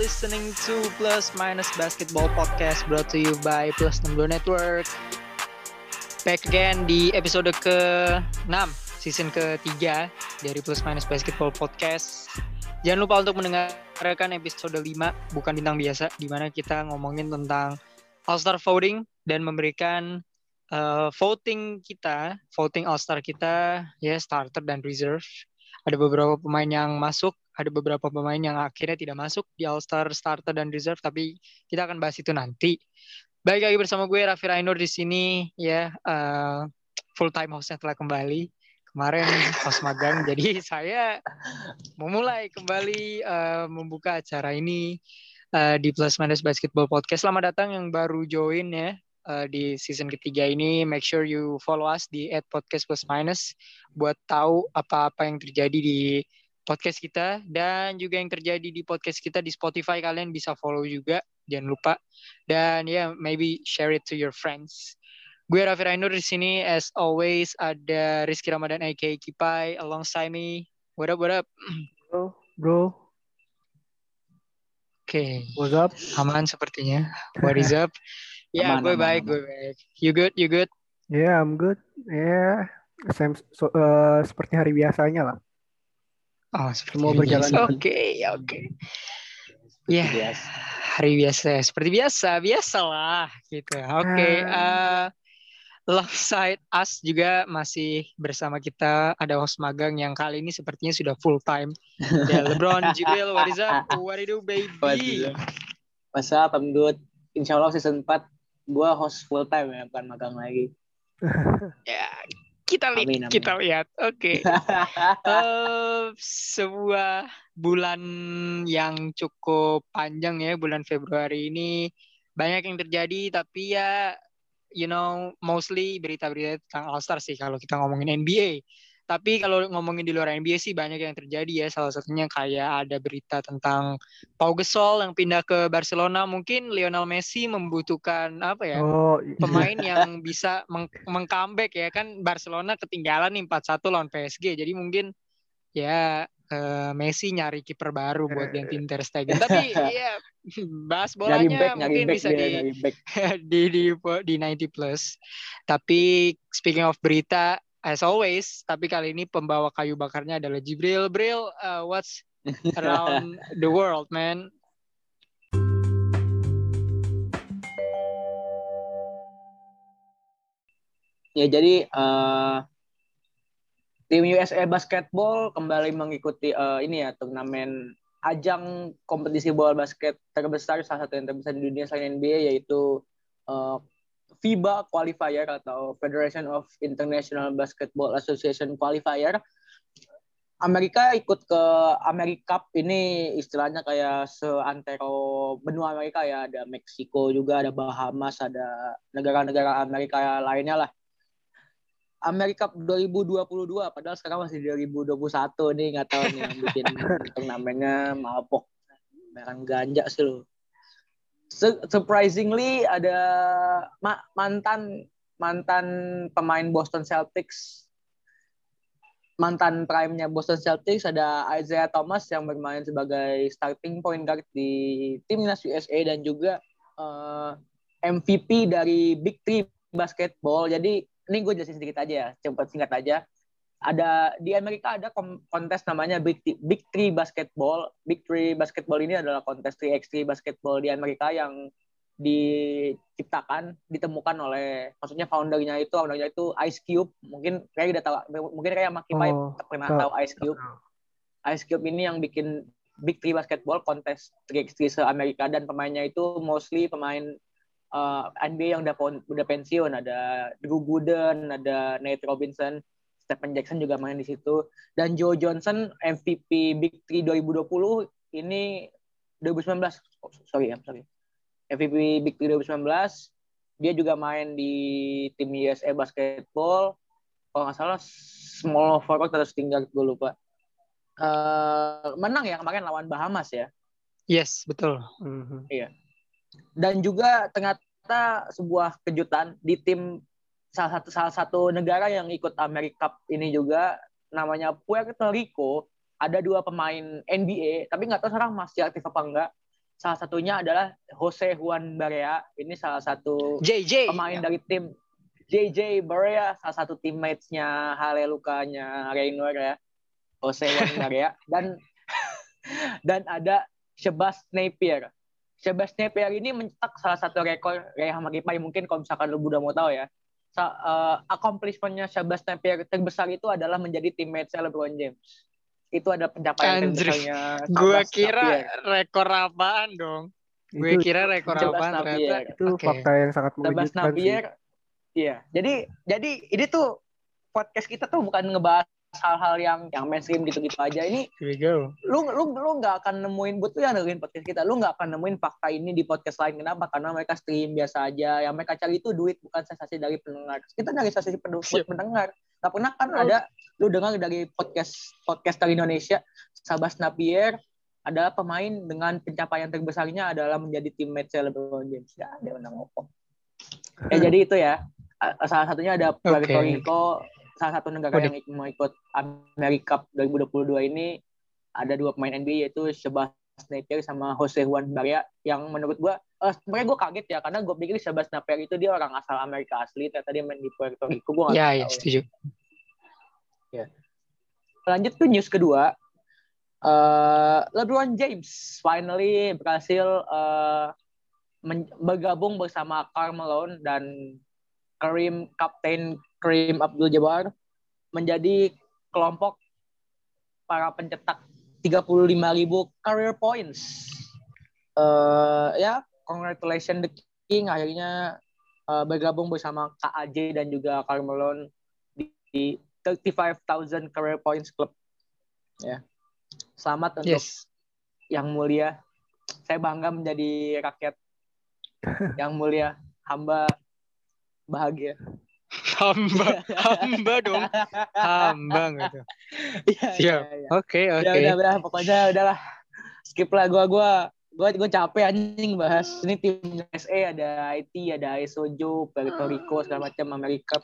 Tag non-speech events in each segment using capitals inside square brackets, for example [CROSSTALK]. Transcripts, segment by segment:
listening to Plus Minus Basketball Podcast brought to you by Plus 62 Network. Back again di episode ke-6, season ke-3 dari Plus Minus Basketball Podcast. Jangan lupa untuk mendengarkan episode 5, bukan bintang biasa, di mana kita ngomongin tentang All-Star voting dan memberikan uh, voting kita, voting All-Star kita, ya starter dan reserve. Ada beberapa pemain yang masuk, ada beberapa pemain yang akhirnya tidak masuk di All-Star starter dan reserve, tapi kita akan bahas itu nanti. Baik lagi bersama gue Raffi Rainur di sini ya uh, full time hostnya telah kembali kemarin host magang [LAUGHS] jadi saya memulai kembali uh, membuka acara ini uh, di Plus Minus Basketball Podcast. Selamat datang yang baru join ya di season ketiga ini. Make sure you follow us di @podcast plus minus buat tahu apa-apa yang terjadi di podcast kita dan juga yang terjadi di podcast kita di Spotify kalian bisa follow juga jangan lupa dan ya yeah, maybe share it to your friends gue Raffi Rainur di sini as always ada Rizky Ramadan aka Kipai alongside me what up what up bro bro Oke, okay. what's up? Aman sepertinya. What is up? [LAUGHS] Ya, yeah, gue baik, gue baik. You good? You good? Yeah, I'm good. Yeah, same so, uh, seperti hari biasanya lah. Oh, seperti Semua berjalan. Oke, oke. Okay. Ya, yeah hari biasa seperti biasa biasalah gitu. Oke okay, uh, eh, love side us juga masih bersama kita. Ada host magang yang kali ini sepertinya sudah full time. Ya LeBron [LAUGHS] Jibril what is up? What do you do? Baby What's up? I'm good. Insya Allah season 4 gue host full time ya bukan magang lagi. Ya kita lihat kita lihat. Oke. Okay. [LAUGHS] uh, sebuah bulan yang cukup panjang ya bulan Februari ini. Banyak yang terjadi tapi ya you know mostly berita-berita tentang All Star sih kalau kita ngomongin NBA tapi kalau ngomongin di luar NBA sih banyak yang terjadi ya. Salah satunya kayak ada berita tentang Pau Gasol yang pindah ke Barcelona. Mungkin Lionel Messi membutuhkan apa ya? Oh, iya. Pemain [LAUGHS] yang bisa meng mengcomeback ya kan Barcelona ketinggalan nih 4-1 lawan PSG. Jadi mungkin ya uh, Messi nyari kiper baru buat eh. gantiin Ter Stegen. Tapi [LAUGHS] ya bahas bolanya back, mungkin bisa dia, [LAUGHS] di, di di di 90 plus. Tapi speaking of berita as always, tapi kali ini pembawa kayu bakarnya adalah Jibril. Bril, uh, what's around the world, man? Ya, jadi uh, tim USA Basketball kembali mengikuti uh, ini ya turnamen ajang kompetisi bola basket terbesar salah satu yang terbesar di dunia selain NBA yaitu uh, FIBA qualifier atau Federation of International Basketball Association qualifier. Amerika ikut ke Amerika Cup ini istilahnya kayak seantero benua Amerika ya. Ada Meksiko juga ada Bahamas ada negara-negara Amerika lainnya lah. Amerika 2022 padahal sekarang masih 2021 nih nggak tahu nih yang bikin [LAUGHS] turnamennya mabok. Merang ganja sih lo surprisingly ada ma mantan mantan pemain Boston Celtics mantan prime-nya Boston Celtics ada Isaiah Thomas yang bermain sebagai starting point guard di timnas USA dan juga uh, eh, MVP dari Big Three basketball. Jadi ini gue jelasin sedikit aja ya, cepat singkat aja ada di Amerika ada kontes namanya Big, Big Three Basketball. Big Three Basketball ini adalah kontes 3x3 basketball di Amerika yang diciptakan, ditemukan oleh maksudnya foundernya itu foundernya itu Ice Cube. Mungkin kayak udah tahu mungkin kayak Maki oh, pernah tahu Ice Cube. Ice Cube ini yang bikin Big Three Basketball kontes 3x3 se Amerika dan pemainnya itu mostly pemain uh, eh, NBA yang udah udah pensiun ada Drew Gooden, ada Nate Robinson Stephen Jackson juga main di situ. Dan Joe Johnson MVP Big 3 2020 ini 2019 oh, sorry ya sorry. MVP Big 3 2019 dia juga main di tim USA Basketball. Kalau nggak salah small forward atau tinggal gue lupa. Uh, menang ya kemarin lawan Bahamas ya? Yes betul. Mm-hmm. iya. Dan juga ternyata sebuah kejutan di tim salah satu salah satu negara yang ikut Amerika Cup ini juga namanya Puerto Rico ada dua pemain NBA tapi nggak tahu sekarang masih aktif apa enggak salah satunya adalah Jose Juan Barea. Ini salah satu JJ. pemain Ya. dari tim JJ Barea, salah satu teammates-nya Halelukanya Raynor ya. Jose Juan Barea dan dan ada Sebas Napier. Sebas Napier ini mencetak salah satu rekor Real Madrid mungkin kalau misalkan lu udah mau tahu ya. Sa- eh, accomplishment-nya Sebas Napier terbesar itu adalah menjadi teammate LeBron James. Itu ada pencapaian terbesarnya. [LAUGHS] Gua Sebas kira Napier. rekor apaan dong? Gue kira rekor apaan ternyata. Napier. itu Oke. fakta yang sangat mengejutkan sih. Napier. Iya. Jadi jadi ini tuh podcast kita tuh bukan ngebahas hal-hal yang yang mainstream gitu-gitu aja. Ini Here we go. lu lu lu nggak akan nemuin buat tuh yang dengerin podcast kita. Lu nggak akan nemuin fakta ini di podcast lain. Kenapa? Karena mereka stream biasa aja. Yang mereka cari itu duit bukan sensasi dari pendengar. Kita nyari sensasi pendengar. Gak pernah kan Oh. ada lu dengar dari podcast podcast dari Indonesia Sabas Napier adalah pemain dengan pencapaian terbesarnya adalah menjadi teammate LeBron James. Ya, dia menang ngomong. Ya jadi itu ya. Salah satunya ada Puerto Oke. Rico, salah satu negara Waduh. yang mau ikut Amerika Cup 2022 ini ada dua pemain NBA yaitu Sebas Napier sama Jose Juan Barea yang menurut gua eh, sebenarnya gua kaget ya karena gua pikir Sebas Napier itu dia orang asal Amerika asli ternyata dia main di Puerto Rico gua nggak Ya, ya, setuju. Lanjut ke news kedua. Eh, LeBron James finally berhasil men- bergabung bersama Karl Malone dan Kareem Kapten Kareem Abdul-Jabbar menjadi kelompok para pencetak 35.000 career points. Eh, ya, congratulations the King akhirnya eh, bergabung bersama KAJ dan juga Karl Malone di, di 35,000 career points club. Ya. Selamat untuk Yes. yang mulia. Saya bangga menjadi rakyat [LAUGHS] yang mulia, hamba bahagia. Hamba, hamba dong. Hamba gitu. Siap. iya. Oke, Ya oke. udah, udah, pokoknya udahlah. Skip lah gua gua gua gua capek anjing bahas ini tim USA ada IT ada Isojo Puerto Rico segala macam Amerika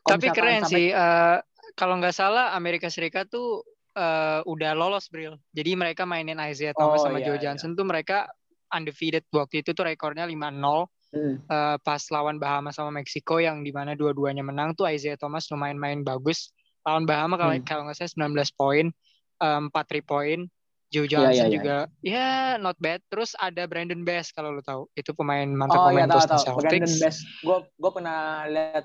Tapi keren sampai- sih. eh, kalau nggak salah Amerika Serikat tuh eh, udah lolos, Bril. Jadi mereka mainin Isaiah Thomas Oh, sama iya, Joe iya. Johnson tuh mereka undefeated waktu itu tuh rekornya 5-0 Hmm. eh, pas lawan Bahama sama Meksiko yang di mana dua-duanya menang tuh Isaiah Thomas lumayan main bagus. Lawan Bahama kalau Hmm. kalau nggak salah 19 poin, eh, 4 3 poin. Joe Iya, Johnson iya, iya. juga ya not bad. Terus ada Brandon Bass kalau lu tahu. Itu pemain mantan Oh pemain tahu Boston tahu Celtics. Brandon Bass. Gue gue pernah lihat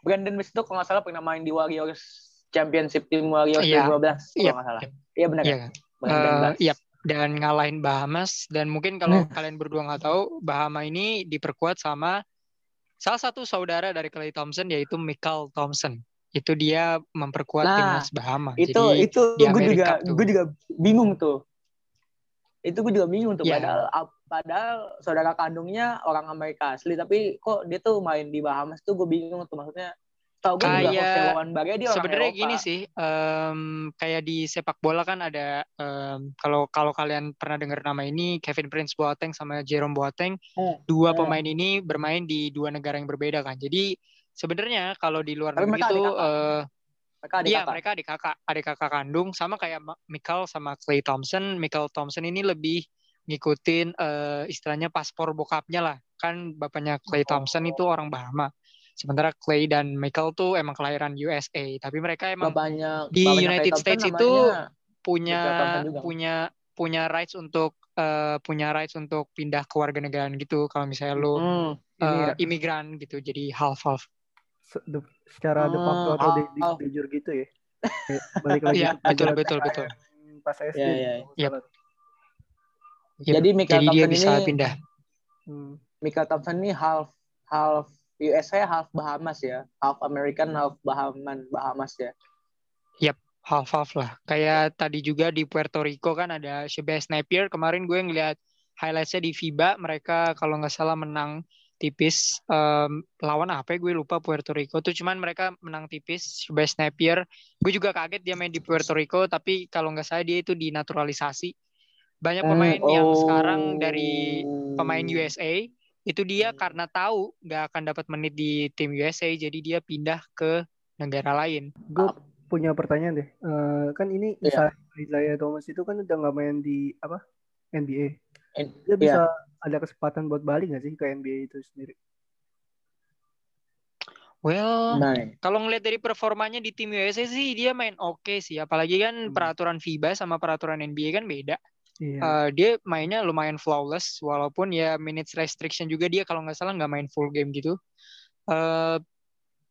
Brandon Bass itu kalau nggak salah pernah main di Warriors Championship tim Warriors Iya. 2012 kalau Iya, nggak salah. iya. Iya benar. Iya ya? kan? Brandon Eh, iya. Dan ngalahin Bahamas dan mungkin kalau Hmm. kalian berdua nggak tahu Bahama ini diperkuat sama salah satu saudara dari Clay Thompson yaitu Michael Thompson itu dia memperkuat Nah, timnas Bahama Itu jadi itu gue juga tuh. gue juga bingung tuh. Itu gue juga bingung tuh Iya. padahal padahal saudara kandungnya orang Amerika asli tapi kok dia tuh main di Bahamas tuh gue bingung tuh maksudnya. Tahu gue juga Kayak- Jose Baria dia sebenarnya gini sih em, kayak di sepak bola kan ada em, kalau kalau kalian pernah dengar nama ini Kevin Prince Boateng sama Jerome Boateng Hmm. dua Hmm. pemain ini bermain di dua negara yang berbeda kan jadi sebenarnya kalau di luar Tapi negeri itu eh, Mereka adik Iya, kakak. mereka adik kakak, adik kakak kandung sama kayak Michael sama Clay Thompson. Michael Thompson ini lebih ngikutin eh, istilahnya paspor bokapnya lah. Kan bapaknya Clay Thompson itu orang Bahama. Sementara Clay dan Michael tuh emang kelahiran USA, tapi mereka emang Bapaknya di bapaknya United States itu namanya- punya punya punya rights untuk eh, punya rights untuk pindah ke warga negaraan gitu kalau misalnya lu Hmm. Ya, imigran gitu. Jadi half half. secara de facto Oh, atau de, de, oh. de jure gitu ya. [LAUGHS] Balik lagi Iya, ke betul, betul, betul. Pas SD. Kalau nggak Yep. salah. Jadi Michael Jadi dia Thompson bisa ini pindah. Hmm. Michael Thompson ini half half USA half Bahamas ya, half American half Bahaman Bahamas ya. half-half lah. Kayak tadi juga di Puerto Rico kan ada Shabazz Napier. Kemarin gue ngeliat highlightsnya di FIBA. Mereka kalau nggak salah menang tipis. Em, lawan apa ya gue lupa Puerto Rico. Tuh cuman mereka menang tipis. Shabazz Napier. Gue juga kaget dia main di Puerto Rico. Tapi kalau nggak salah dia itu dinaturalisasi. Banyak pemain Hmm, yang oh. sekarang dari pemain USA itu dia karena tahu nggak akan dapat menit di tim USA jadi dia pindah ke negara lain. Gue punya pertanyaan deh. Eh, kan ini Iya. Isaiah Thomas itu kan udah nggak main di apa NBA. Dia bisa Iya. ada kesempatan buat balik nggak sih ke NBA itu sendiri? Well, Nah, kalau ngelihat dari performanya di tim USA sih dia main oke sih. Apalagi kan Hmm. peraturan FIBA sama peraturan NBA kan beda. Iya. Eh, dia mainnya lumayan flawless walaupun ya minutes restriction juga dia kalau nggak salah nggak main full game gitu. Eh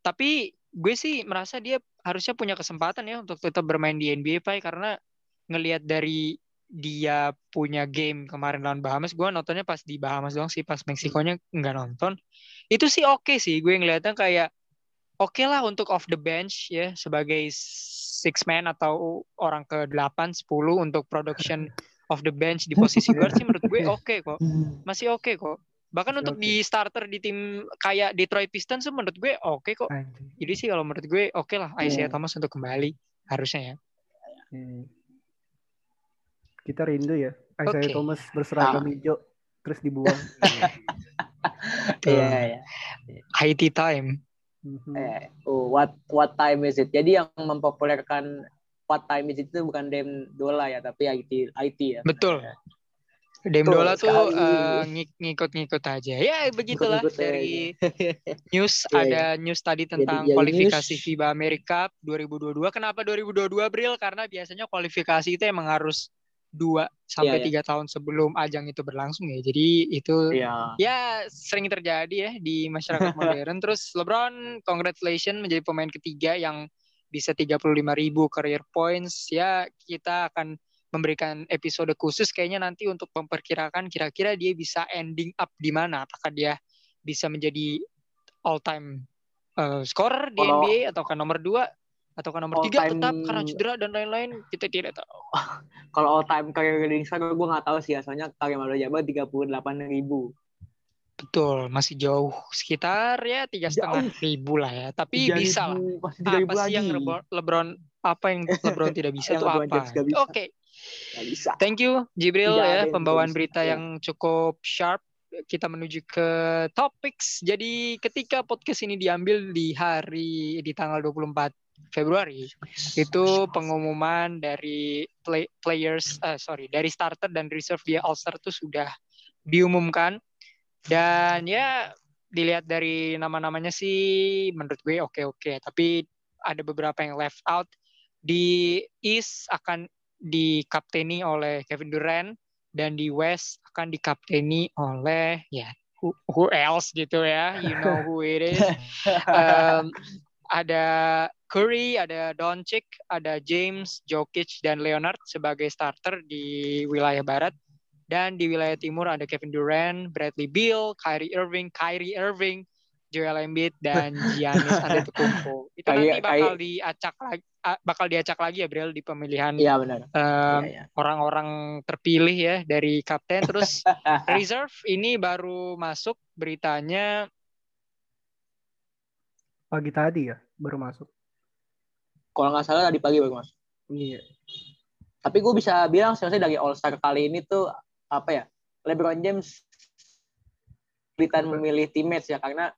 tapi gue sih merasa dia harusnya punya kesempatan ya untuk tetap bermain di NBA Pak karena ngelihat dari dia punya game kemarin lawan Bahamas, gue nontonnya pas di Bahamas doang sih, pas Meksikonya nggak nonton. Itu sih oke sih, gue ngeliatnya kayak oke lah untuk off the bench ya sebagai six man atau orang ke 8 10 untuk production [LAUGHS] of the bench di posisi guard sih menurut gue [LAUGHS] oke kok. Masih oke kok. Bahkan Masih untuk oke. di starter di tim kayak Detroit Pistons tuh menurut gue oke kok. Anjing. Jadi sih kalau menurut gue oke lah Isaiah Hmm. Thomas untuk kembali harusnya ya. Hmm. Kita rindu ya. Isaiah Oke. Thomas berseragam Ah. hijau terus dibuang. [LAUGHS] Iya, iya. IT time. Mhm. Eh, oh, what what time is it? Jadi yang mempopulerkan what time is it itu bukan Dem Dola ya, tapi IT IT ya. Betul. Dame Betul Dola tuh ngik- ngikut-ngikut aja. Ya begitulah Ikut-ikut dari aja. [LAUGHS] news Iya, ada news tadi tentang jadi kualifikasi news. FIBA Amerika Cup 2022. Kenapa 2022 Bril? Karena biasanya kualifikasi itu emang harus dua sampai Iya, iya. tiga tahun sebelum ajang itu berlangsung ya. Jadi itu Iya. ya sering terjadi ya di masyarakat [LAUGHS] modern. Terus LeBron, congratulations menjadi pemain ketiga yang bisa 35.000 ribu career points. Ya kita akan memberikan episode khusus kayaknya nanti untuk memperkirakan kira-kira dia bisa ending up di mana. Apakah dia bisa menjadi all time uh, scorer di Kalau- NBA ataukah nomor dua ataukah nomor tiga time- tetap karena cedera dan lain-lain kita tidak tahu. [LAUGHS] Kalau all time career leading scorer gue nggak tahu sih ya, soalnya Karim Abdul-Jabbar 38 ribu. Betul, masih jauh sekitar ya tiga setengah ribu lah ya. Tapi bisa lah. Masih 3 ribu apa lagi. sih yang Lebron, apa yang [LAUGHS] LeBron tidak bisa itu apa? Oke, bisa. thank you Jibril Tidak ya pembawaan bisa. berita Ya. yang cukup sharp. Kita menuju ke topics. Jadi ketika podcast ini diambil di hari di tanggal 24 Februari, itu pengumuman dari play- players eh, sorry, dari starter dan reserve di All-Star itu sudah diumumkan dan ya dilihat dari nama-namanya sih menurut gue oke-oke tapi ada beberapa yang left out. Di East akan dikapteni oleh Kevin Durant dan di West akan dikapteni oleh ya who, who else gitu ya? You know who it is. [LAUGHS] Um, ada Curry, ada Doncic, ada James, Jokic dan Leonard sebagai starter di wilayah barat dan di wilayah timur ada Kevin Durant, Bradley Beal, Kyrie Irving, Kyrie Irving, Joel Embiid dan [LAUGHS] Giannis Antetokounmpo. Itu nanti bakal diacak lagi bakal diacak lagi ya Bril di pemilihan benar. um, Iya, iya. orang-orang terpilih ya dari kapten terus [LAUGHS] reserve ini baru masuk beritanya Pagi tadi ya baru masuk. Kalau nggak salah tadi pagi baru masuk. Iya. Tapi gue bisa bilang sebenarnya dari All Star kali ini tuh apa ya? LeBron James kesulitan memilih teammates ya karena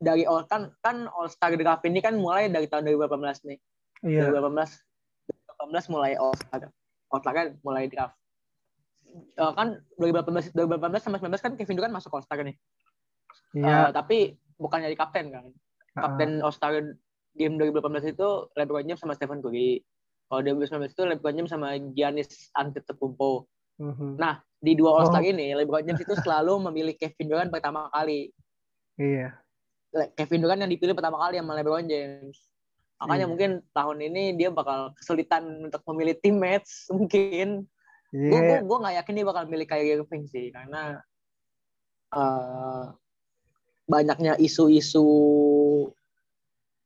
dari all kan kan All Star draft ini kan mulai dari tahun 2018 nih. Iya. 2018 2018 mulai All Star. All Star kan mulai draft. Eh, kan 2018 2018 sama 19 kan Kevin Durant masuk All Star nih. Iya. Eh, tapi bukan jadi kapten kan. Ah, Kapten All Star game 2018 itu LeBron James sama Stephen Curry. Kalau 2019 itu LeBron James sama Giannis Antetokounmpo. Mhm. Nah, di dua All Star Oh. ini LeBron James itu selalu memilih Kevin Durant pertama kali. Iya. Kevin Durant yang dipilih pertama kali sama LeBron James. Makanya Iya. mungkin tahun ini dia bakal kesulitan untuk memilih teammates [LAUGHS] mungkin. Gue Iya. gue nggak yakin dia bakal milih Kyrie Irving sih karena eh, banyaknya isu-isu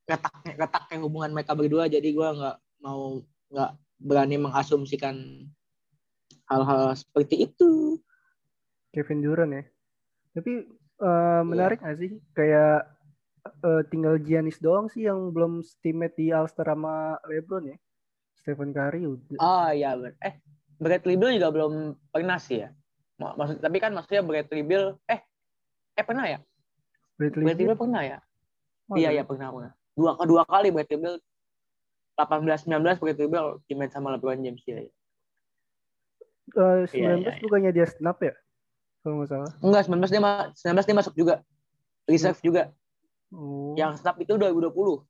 retak retaknya hubungan mereka berdua jadi gue nggak mau nggak berani mengasumsikan hal-hal seperti itu. Kevin Durant ya. Tapi eh, menarik nggak sih? Kayak eh, tinggal Giannis doang sih yang belum teammate di All Star sama LeBron ya. Stephen Curry udah. Oh iya, ber- eh Bradley Beal juga belum pernah sih ya. Mak- Maksud tapi kan maksudnya Bradley Beal eh eh pernah ya? Bradley Bradley Beal. Pernah ya? Oh, iya iya pernah pernah. Dua kedua kali Bradley Beal 18 19 Bradley Beal teammate sama LeBron James ya. Eh, 19 Iya, iya, iya. bukannya dia snap ya? Kalau nggak salah. Enggak, 19 dia ma- 19 dia masuk juga. Reserve juga. Oh. Yang snap itu 2020.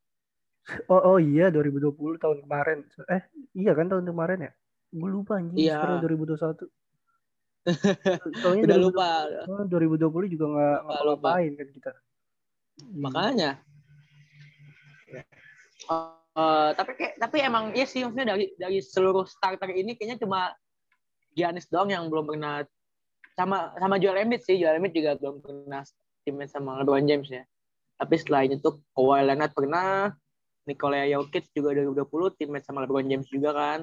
oh, oh iya 2020 tahun kemarin. Eh, iya kan tahun kemarin ya? Gue lupa anjing Iya. sekarang 2021. [LAUGHS] Soalnya Udah 2020 lupa. Oh, 2020 juga nggak Lupa, ngapa-ngapain kan kita. Iya. Makanya. Eh, tapi kayak tapi emang iya sih maksudnya dari dari seluruh starter ini kayaknya cuma Giannis doang yang belum pernah sama sama Joel Embiid sih. Joel Embiid juga belum pernah teammate sama LeBron James ya. Tapi selain itu Kawhi Leonard pernah Nikola Jokic juga 2020 teammate sama LeBron James juga kan.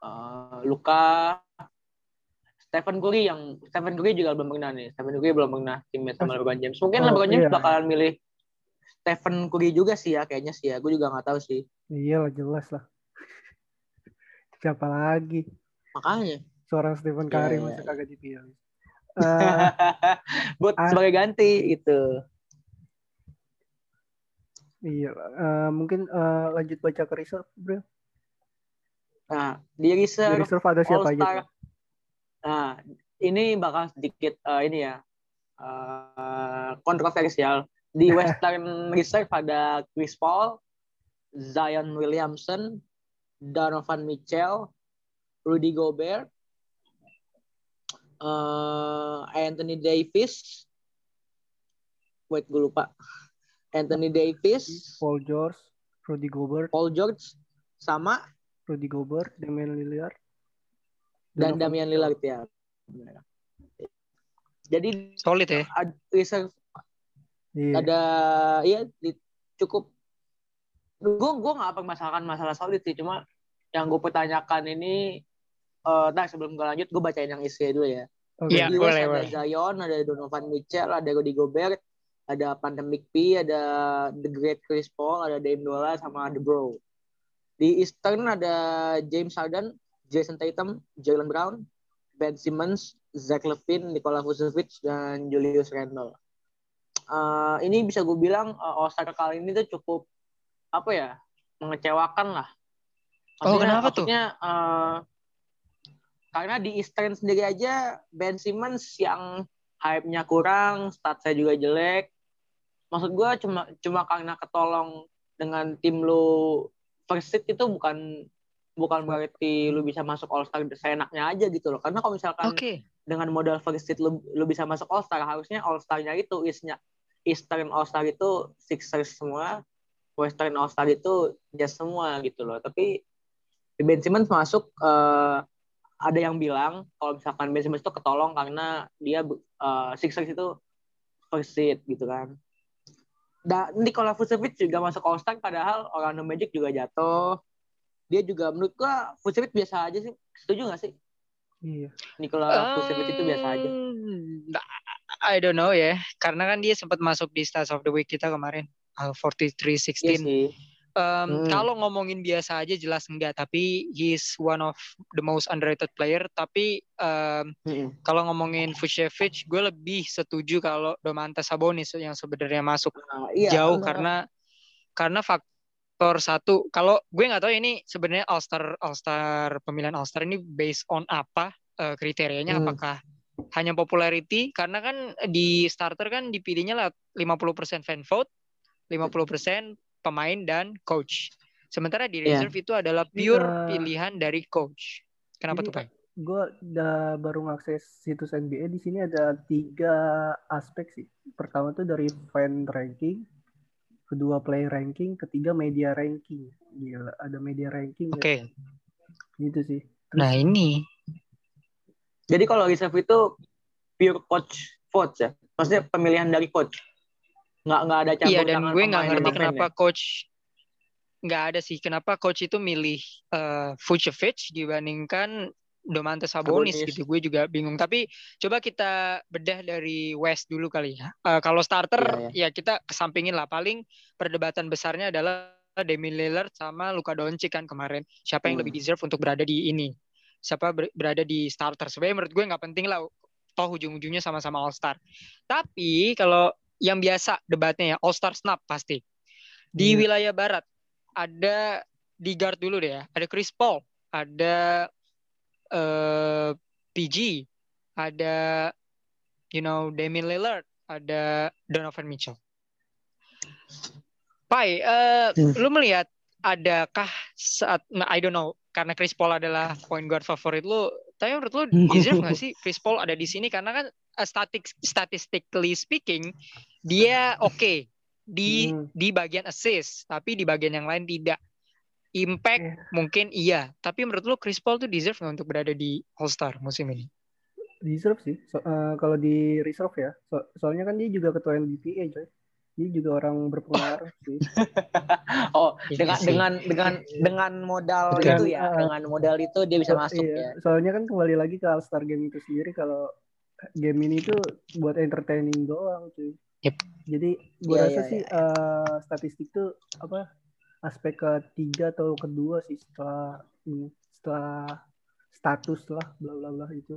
Eh, Luka Stephen Curry yang Stephen Curry juga belum pernah nih. Stephen Curry belum pernah teammate sama LeBron James. Mungkin Oh, LeBron James iya. bakalan milih Stephen Curry juga sih ya kayaknya sih ya. Gue juga nggak tahu sih. Iya lah jelas lah. [LAUGHS] Siapa lagi? Makanya Seorang Stephen Iya, Curry iya, masa iya. kagak dipilih. Eh, [LAUGHS] buat ah. sebagai ganti gitu iya, eh, mungkin eh, lanjut baca ke reserve, bro. nah di Di reserve reserve ada siapa All aja? Star nah ini bakal sedikit eh, ini ya eh, kontroversial di [LAUGHS] Western Reserve ada Chris Paul Zion Williamson Donovan Mitchell Rudy Gobert eh, Anthony Davis wait gue lupa Anthony Davis Paul George, Rudy Gobert, Paul George sama Rudy Gobert, Damian Lillard, dan Damian. Lillard ya. Jadi Solid ya. reserve Iya. ada ya di- cukup gue gue nggak permasalahkan masalah solid sih cuma yang gue pertanyakan ini eh nah sebelum gue lanjut gue bacain yang isi dulu ya. Iya. West boleh, ada. Zion ada Donovan Mitchell ada Rudy Gobert ada Pandemic P ada The Great Chris Paul ada Dame Dolla sama The Bro di Eastern ada James Harden Jason Tatum Jalen Brown Ben Simmons Zach Levine Nikola Vucevic dan Julius Randle Eh, ini bisa gue bilang uh, All Star kali ini tuh cukup apa ya mengecewakan lah. Oh, kenapa tuh? maksudnya, eh, karena di Eastern sendiri aja Ben Simmons yang hype-nya kurang, statsnya juga jelek. Maksud gue cuma cuma karena ketolong dengan tim lu first seed itu bukan bukan berarti lu bisa masuk All Star seenaknya aja gitu loh. Karena kalau misalkan Oke. dengan modal first seed lu, lu bisa masuk All Star harusnya All Star-nya itu isnya Eastern All Star itu Sixers semua Western All Star itu Jazz semua gitu loh tapi Ben Simmons masuk eh, ada yang bilang kalau misalkan Ben Simmons itu ketolong karena dia eh, Sixers itu first seed gitu kan. Dan Nikola Vucevic juga masuk All Star padahal Orlando Magic juga jatuh. Dia juga menurut gua Vucevic biasa aja sih. Setuju gak sih? Iya. Nikola Vucevic itu biasa aja. Um, I don't know ya, karena kan dia sempat masuk di Stars of the Week kita kemarin, uh, 43-16. Iya sih. Um, Hmm. Kalau ngomongin biasa aja jelas enggak, tapi he's one of the most underrated player. Tapi um, Mm-mm. kalau ngomongin Vucevic, gue lebih setuju kalau Domantas Sabonis yang sebenarnya masuk Nah, iya, jauh benar. karena karena faktor satu. Kalau gue nggak tahu ini sebenarnya All Star All Star pemilihan All Star ini based on apa eh, kriterianya? Hmm. Apakah hanya popularity? Karena kan di starter kan dipilihnya lah 50% fan vote, 50% pemain dan coach. Sementara di Iya. reserve itu adalah pure Iya. pilihan dari coach. Kenapa Ini- tuh, Pak? Gue udah baru ngakses situs NBA di sini ada tiga aspek sih. Pertama tuh dari fan ranking, kedua player ranking, ketiga media ranking. Gila, ada media ranking. Oke. ya. Gitu sih. Terus Nah, ini Jadi kalau reserve itu pure coach vote ya. Maksudnya pemilihan dari coach. Nggak nggak ada campur Iya dan tangan gue nggak ngerti kenapa ya? coach nggak ada sih. Kenapa coach itu milih eh Vucevic dibandingkan Domantas Sabonis Sabonis. gitu. Gue juga bingung. Tapi coba kita bedah dari West dulu kali ya. Eh, kalau starter Iya, ya kita kesampingin lah. Paling perdebatan besarnya adalah Damian Lillard sama Luka Doncic kan kemarin. Siapa yang Hmm. lebih deserve untuk berada di ini? Siapa ber- berada di starter? Sebenarnya menurut gue nggak penting lah. Toh ujung-ujungnya sama-sama All Star tapi kalau yang biasa debatnya ya All Star snap pasti di Iya. wilayah barat ada di guard dulu deh ya ada Chris Paul ada eh PG, ada you know Damian Lillard, ada Donovan Mitchell. Pai, eh Hmm. lu melihat adakah saat nah, I don't know karena Chris Paul adalah point guard favorit lu, tapi menurut lu deserve nggak sih Chris Paul ada di sini karena kan uh, static statistically speaking dia oke di Hmm. di bagian assist, tapi di bagian yang lain tidak. Impact Iya. mungkin iya, tapi menurut lu Chris Paul tuh deserve nggak untuk berada di All Star musim ini? Reserve sih. So- eh, kalau di reserve ya. So- soalnya kan dia juga ketua NBPA coy. Dia juga orang berpengaruh [LAUGHS] sih. [LAUGHS] Oh, Iya dengan sih. dengan dengan dengan modal Dengan, itu ya, uh, dengan modal itu dia bisa So- masuk iya. ya. Soalnya kan kembali lagi ke All Star Game itu sendiri kalau game ini tuh buat entertaining doang cuy. Yep. Jadi gue Iya, rasa iya, sih eh, statistik tuh apa aspek ketiga atau kedua sih setelah ini setelah status lah bla bla bla itu.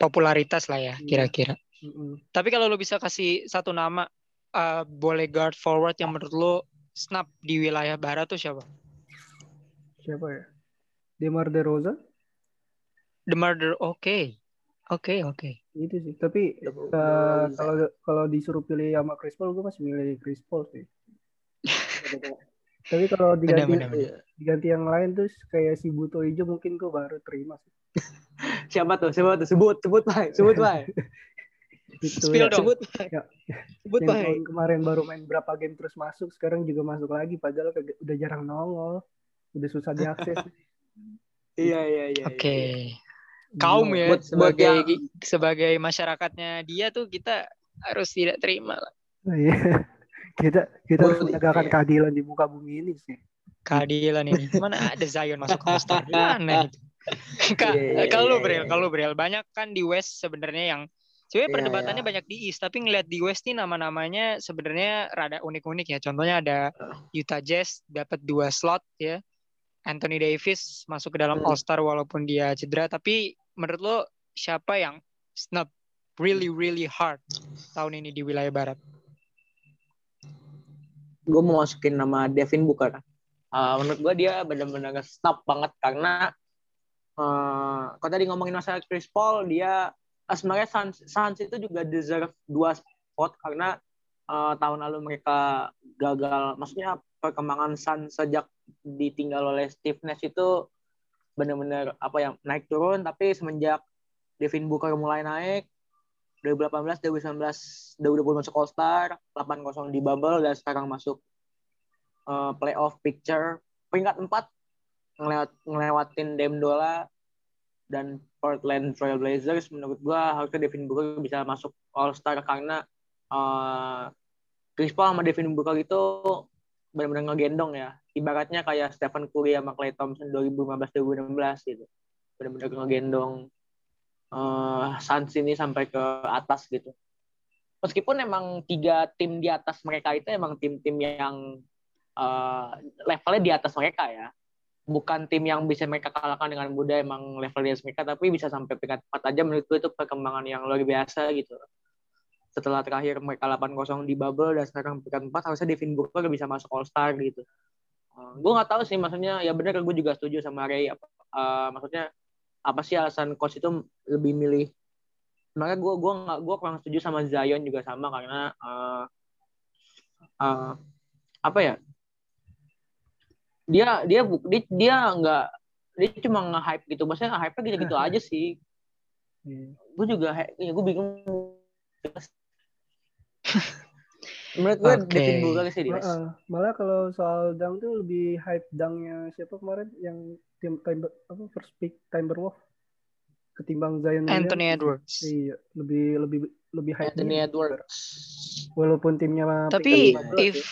Popularitas lah ya Iya. kira-kira. Mm-mm. Tapi kalau lu bisa kasih satu nama uh, boleh guard forward yang menurut lu snap di wilayah barat tuh siapa? Siapa ya? Demar Derozan The Murder, oke. Oke, oke. itu sih. Tapi udah- kalau kalau disuruh pilih sama Chris Paul gue masih milih Chris Paul sih. [LAUGHS] Tapi kalau diganti Benar, benar, benar. Iya. diganti yang lain tuh kayak si Buto Ijo mungkin gue baru terima sih. [LAUGHS] Siapa tuh? Siapa tuh? Sebut, sebut, Pak. Sebut, [LAUGHS] Pak. Itu Spill ya. dong. Sebut. Ya. Sebut, yang tahun kemarin baru main berapa game terus masuk, sekarang juga masuk lagi padahal udah jarang nongol, udah susah diakses. Iya, iya, iya. Oke. iya. Kaum ya Buat- buat sebagai yang- sebagai masyarakatnya dia tuh kita harus tidak terima lah Nah, iya. [LAUGHS] kita kita harus menegakkan keadilan di muka bumi ini sih. keadilan ini. Mana ada Zion masuk All Star? [LAUGHS] Gimana itu? Iya, iya, kalau iya, Bril, iya. kalau Bril banyak kan di West sebenarnya yang sebenarnya Iya, perdebatannya iya. banyak di East, tapi ngelihat di West nih nama-namanya sebenarnya rada unik-unik ya. Contohnya ada Utah Jazz dapat dua slot ya. Anthony Davis masuk ke dalam Hmm. All Star walaupun dia cedera, tapi menurut lo siapa yang snub really really hard tahun ini di wilayah barat? gue mau masukin nama Devin Booker. Uh, menurut gue dia benar-benar stop banget karena uh, kalau tadi ngomongin masalah Chris Paul dia uh, sebenarnya Suns, Suns itu juga deserve dua spot karena uh, tahun lalu mereka gagal maksudnya perkembangan Suns sejak ditinggal oleh Steve Nash itu benar-benar apa yang naik turun. Tapi semenjak Devin Booker mulai naik 2018, 2019, 2020 masuk All Star, 8-0 di bubble dan sekarang masuk uh, playoff picture. Peringkat 4 ngelewat, ngelewatin Dame Dola dan Portland Trail Blazers. Menurut gua harusnya Devin Booker bisa masuk All Star karena uh, Chris Paul sama Devin Booker itu benar-benar ngegendong ya ibaratnya kayak Stephen Curry sama Klay Thompson 2015-2016 gitu benar-benar ngegendong uh, Suns ini sampai ke atas gitu. Meskipun emang tiga tim di atas mereka itu emang tim-tim yang uh, levelnya di atas mereka ya. Bukan tim yang bisa mereka kalahkan dengan mudah emang level di mereka, tapi bisa sampai peringkat 4 aja menurut gue itu perkembangan yang luar biasa gitu. Setelah terakhir mereka 8-0 di bubble dan sekarang peringkat 4 harusnya Devin Booker bisa masuk All Star gitu. Uh, gue nggak tahu sih maksudnya ya benar gue juga setuju sama Ray. Uh, maksudnya apa sih alasan coach itu lebih milih? Makanya gue gua nggak gue kurang setuju sama Zion juga sama karena uh, uh, apa ya? Dia dia dia dia nggak dia cuma nge-hype gitu. Maksudnya nge-hype gitu gitu aja sih. Iya. gue juga ya gue bingung [LAUGHS] menurut gue Oke. Devin Booker sih di West. Heeh. Malah kalau soal dang tuh lebih hype dangnya siapa kemarin yang tim Timber apa first pick Timberwolf ketimbang Zion. Anthony Edwards. Iya, lebih lebih lebih hype Anthony dia. Edwards Walaupun timnya Tapi peringkat 15 if ya.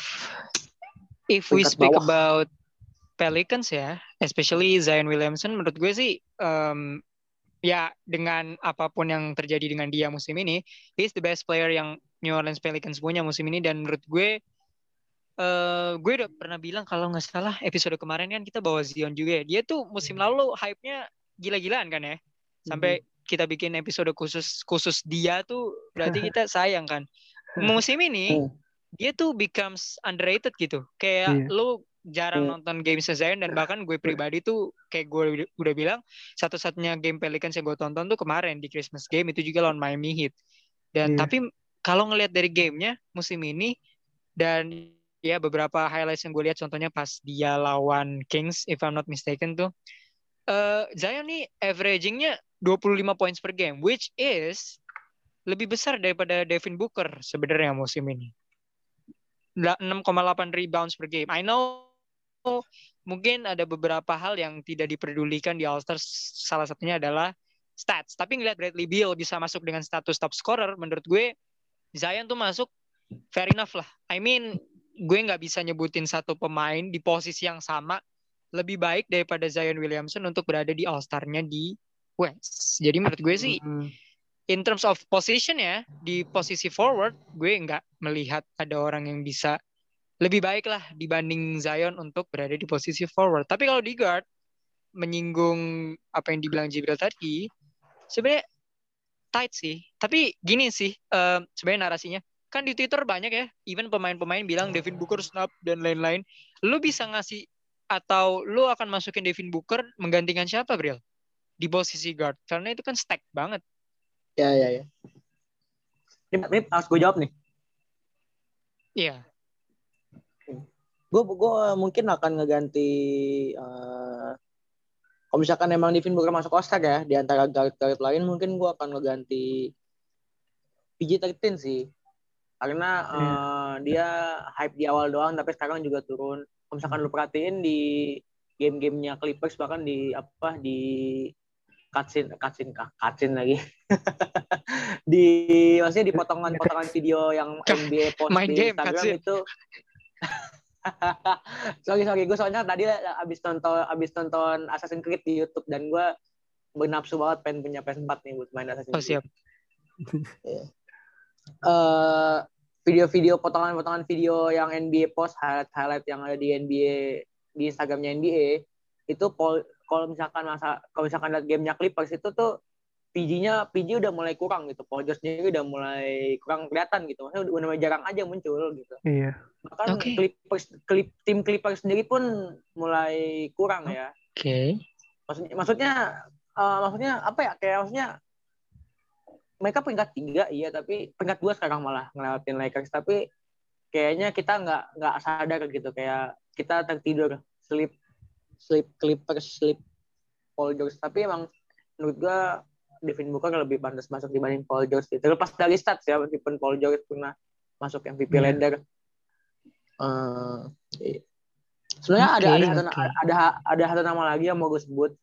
if we speak bawah. about Pelicans ya, especially Zion Williamson, menurut gue sih um, ya dengan apa pun yang terjadi dengan dia musim ini, he's the best player yang New Orleans Pelicans punya musim ini dan menurut gue eh gue udah pernah bilang kalau nggak salah episode kemarin kan kita bawa Zion juga ya. Dia tuh musim lalu hype-nya gila-gilaan kan ya. Sampai kita bikin episode khusus khusus dia tuh berarti [LAUGHS] kita sayang kan. Musim ini Hmm. dia tuh becomes underrated gitu. Kayak Iya. lu jarang Hmm. nonton game Zion dan bahkan gue pribadi tuh kayak gue udah- bilang satu-satunya game Pelicans yang gue tonton tuh kemarin di Christmas game itu juga lawan Miami Heat. Dan Iya. tapi kalau ngelihat dari gamenya musim ini dan ya beberapa highlights yang gue lihat contohnya pas dia lawan Kings if I'm not mistaken tuh eh Zion nih averagingnya 25 points per game which is lebih besar daripada Devin Booker sebenarnya musim ini. La- 6,8 rebounds per game. I know mungkin ada beberapa hal yang tidak diperdulikan di All Stars. Salah satunya adalah stats. Tapi ngeliat Bradley Beal bisa masuk dengan status top scorer, menurut gue Zion tuh masuk fair enough lah. I mean, gue nggak bisa nyebutin satu pemain di posisi yang sama lebih baik daripada Zion Williamson untuk berada di All Star-nya di West. Jadi menurut gue sih Hmm. in terms of position ya di posisi forward gue nggak melihat ada orang yang bisa lebih baik lah dibanding Zion untuk berada di posisi forward. Tapi kalau di guard menyinggung apa yang dibilang Jibril tadi, sebenarnya tight sih. Tapi gini sih, eh, sebenarnya narasinya kan di Twitter banyak ya, even pemain-pemain bilang Devin Booker snap dan lain-lain. Lu bisa ngasih atau lu akan masukin Devin Booker menggantikan siapa, Bril? Di posisi guard. Karena itu kan stack banget. Ya ya ya. Ini, ini harus gue jawab nih. Iya. Gue gue mungkin akan ngeganti eh, kalau misalkan emang Devin Booker masuk All-Star ya di antara guard-guard lain mungkin gue akan ngeganti PG-13 sih. Karena eh, dia hype di awal doang tapi sekarang juga turun. Kalau misalkan lu perhatiin di game-gamenya Clippers bahkan di apa di cutscene cutscene kah cutscene lagi [LAUGHS] di maksudnya di potongan-potongan [LAUGHS] video yang NBA post Main di game, Instagram cutscene. itu [LAUGHS] sorry sorry gue soalnya tadi abis nonton abis nonton Assassin's Creed di YouTube dan gue bernapsu banget pengen punya PS4 nih buat main Assassin's Oh Creed. siap. Eh, video-video potongan-potongan video yang NBA post highlight highlight yang ada di NBA di Instagramnya NBA itu pol- kalau misalkan masa kalau misalkan lihat gamenya Clippers itu tuh PG-nya PG udah mulai kurang gitu. Sendiri udah mulai kurang kelihatan gitu. Maksudnya udah, mulai jarang aja muncul gitu. Iya. Bahkan Oke. Clippers klip, tim Clippers sendiri pun mulai kurang ya. Oke. Maksudnya maksudnya eh, maksudnya apa ya? Kayak maksudnya mereka peringkat tiga iya tapi peringkat dua sekarang malah ngelewatin Lakers tapi kayaknya kita nggak nggak sadar gitu kayak kita tertidur sleep sleep Clippers sleep Paul George tapi emang menurut gua Devin Booker lebih pantas masuk dibanding Paul George gitu. terlepas dari stats ya meskipun Paul George pernah masuk MVP Iya. Lender Eh, iya. sebenarnya ada Oke, ada satu, oke. ada ada satu nama lagi yang mau gue sebut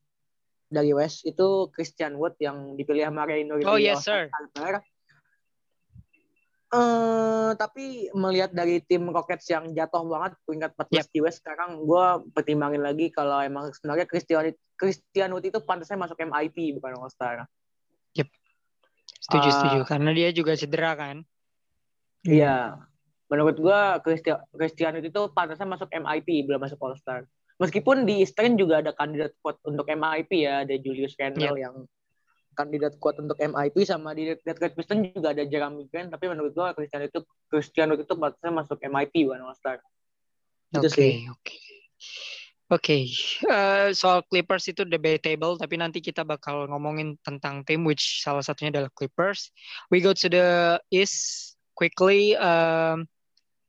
dari West itu Christian Wood yang dipilih sama Reynolds Oh yes sir. Eh, tapi melihat dari tim Rockets yang jatuh banget peringkat 14 Yep. di West sekarang gue pertimbangin lagi kalau emang sebenarnya Christian Christian Wood itu pantasnya masuk MIP bukan All Star. Setuju Ah. setuju. Karena dia juga cedera kan. Iya. Menurut gue Christian Christian itu pantasnya masuk MIP belum masuk All Star. Meskipun di Eastern juga ada kandidat kuat untuk MIP ya, ada Julius Randle yang kandidat kuat untuk MIP sama di Detroit Pistons juga ada Jeremy Grant tapi menurut gua Christian itu Christian itu pantasnya masuk MIP bukan All Star. Oke, sih. Oke. Oke, eh, soal Clippers itu debatable, tapi nanti kita bakal ngomongin tentang tim which salah satunya adalah Clippers. We go to the East quickly. Um,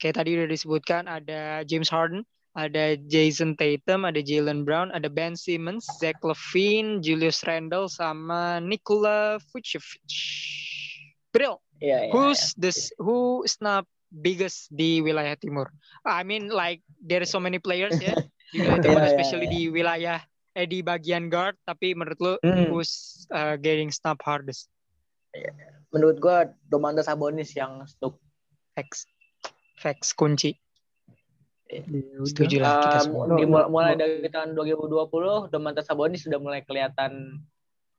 kayak tadi udah disebutkan ada James Harden, ada Jason Tatum, ada Jalen Brown, ada Ben Simmons, Zach Levine, Julius Randle, sama Nikola Vucevic. Bril, Iya, iya. who's this who is not biggest di wilayah timur I mean like there are so many players ya [LAUGHS] di wilayah timur Iya, iya, especially iya. di wilayah eh di bagian guard tapi menurut lu Hmm. who's uh, getting snap hardest Menurut gua Domantas Sabonis yang stuk. facts facts kunci Ya udah. setuju lah kita semua di- mulai dari tahun 2020 Domantas Sabonis sudah mulai kelihatan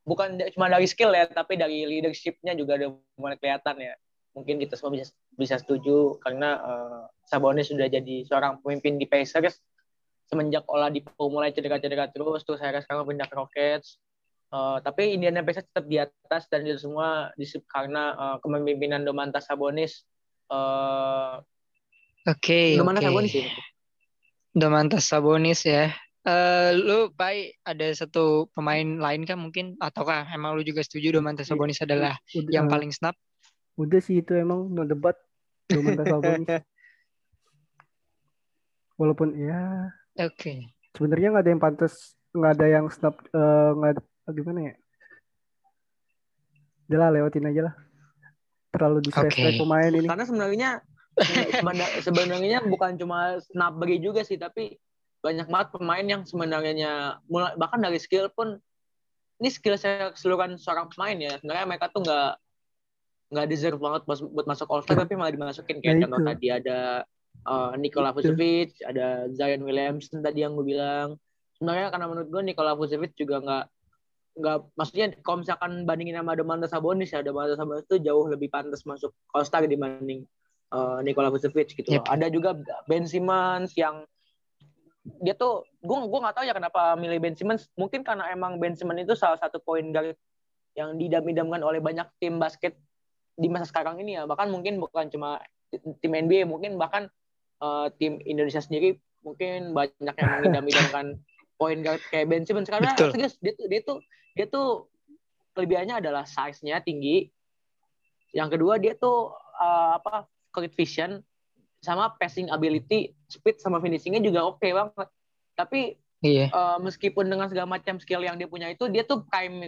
bukan cuma dari skill ya tapi dari leadershipnya juga udah mulai kelihatan ya mungkin kita semua bisa bisa setuju karena eh, Sabonis sudah jadi seorang pemimpin di Pacers semenjak Oladipo mulai cedera-cedera terus terus akhirnya sekarang pindah ke Rockets Eh, tapi Indiana Pacers tetap di atas dan itu semua disip karena eh, kepemimpinan Domantas Sabonis eh oke Domantas oke Sabonis sih Domantas Sabonis ya. Eh lu Pai ada satu pemain lain kan mungkin ataukah emang lu juga setuju Domantas Sabonis adalah Udah, yang paling snap? udah sih itu emang no debat Domantas [LAUGHS] Sabonis. Walaupun ya Oke. sebenarnya nggak ada yang pantas, nggak ada yang snap, eh, nggak ada gimana ya? Udah lah lewatin aja lah. Terlalu disrespect Oke. pemain ini. Karena sebenarnya sebenarnya bukan cuma snapback juga sih, tapi banyak banget pemain yang sebenarnya mulai bahkan dari skill pun ini skill saya keseluruhan seorang pemain ya. Sebenarnya mereka tuh nggak nggak deserve banget buat masuk All Star tapi malah dimasukin kayak Nah, contoh tadi ada uh, Nikola Itu. Vucevic, ada Zion Williamson tadi yang gue bilang. Sebenarnya karena menurut gue Nikola Vucevic juga nggak nggak maksudnya kalau misalkan bandingin sama Domantas Sabonis ya Domantas Sabonis itu jauh lebih pantas masuk All Star dibanding uh, Nikola Vucevic gitu. Yep. Ada juga Ben Simmons yang dia tuh gue gue nggak tahu ya kenapa milih Ben Simmons. Mungkin karena emang Ben Simmons itu salah satu point guard yang didam-idamkan oleh banyak tim basket di masa sekarang ini ya. Bahkan mungkin bukan cuma tim NBA, mungkin bahkan uh, tim Indonesia sendiri mungkin banyak yang mengidam-idamkan guard [LAUGHS] kayak Ben Simmons karena Betul. serius dia tuh dia tuh dia tuh kelebihannya adalah size-nya tinggi. Yang kedua dia tuh uh, apa quick vision sama passing ability, speed sama finishingnya juga oke banget. Tapi Iya. uh, meskipun dengan segala macam skill yang dia punya itu, dia tuh prime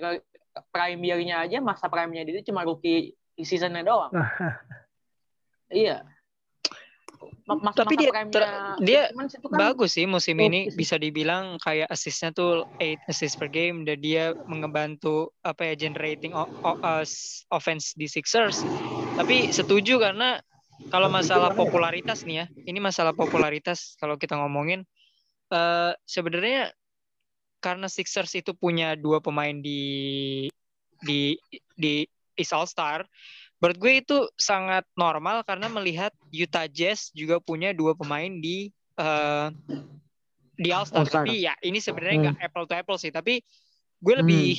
prime year-nya aja masa prime-nya dia cuma rookie season-nya doang. [LAUGHS] iya. Mas, Tapi dia ter- dia kan Bagus sih musim oke ini sih. bisa dibilang kayak assistnya tuh 8 assist per game dan dia mengebantu apa ya generating o- o- us- offense di Sixers. Tapi setuju karena kalau masalah popularitas nih ya, ini masalah popularitas kalau kita ngomongin eh sebenarnya karena Sixers itu punya dua pemain di di di East All Star, menurut gue itu sangat normal karena melihat Utah Jazz juga punya dua pemain di eh, di All Star. Tapi ya ini sebenarnya nggak apple to apple sih, tapi gue Hmm. lebih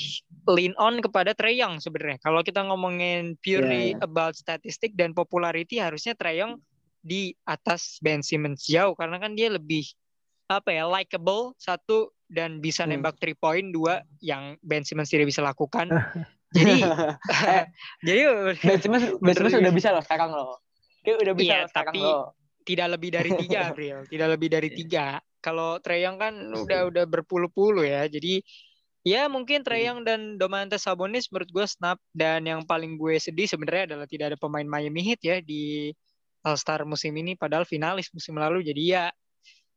lean on kepada Trey Young sebenarnya. Kalau kita ngomongin purely iya. about statistik dan popularity harusnya Trey Young di atas Ben Simmons jauh karena kan dia lebih apa ya likable satu dan bisa Hmm. nembak three point dua yang Ben Simmons tidak bisa lakukan. [LAUGHS] Jadi [LAUGHS] jadi Ben Simmons, Ben Menurut Simmons gue- udah bisa loh sekarang loh. Dia udah bisa Iya, loh sekarang tapi- loh. tidak lebih dari [LAUGHS] tiga April, tidak lebih dari tiga. Kalau Trey Young kan udah udah berpuluh-puluh ya, jadi ya mungkin Trey Young dan Domantas Sabonis menurut gue snap dan yang paling gue sedih sebenarnya adalah tidak ada pemain Miami Heat ya di All Star musim ini, padahal finalis musim lalu. Jadi ya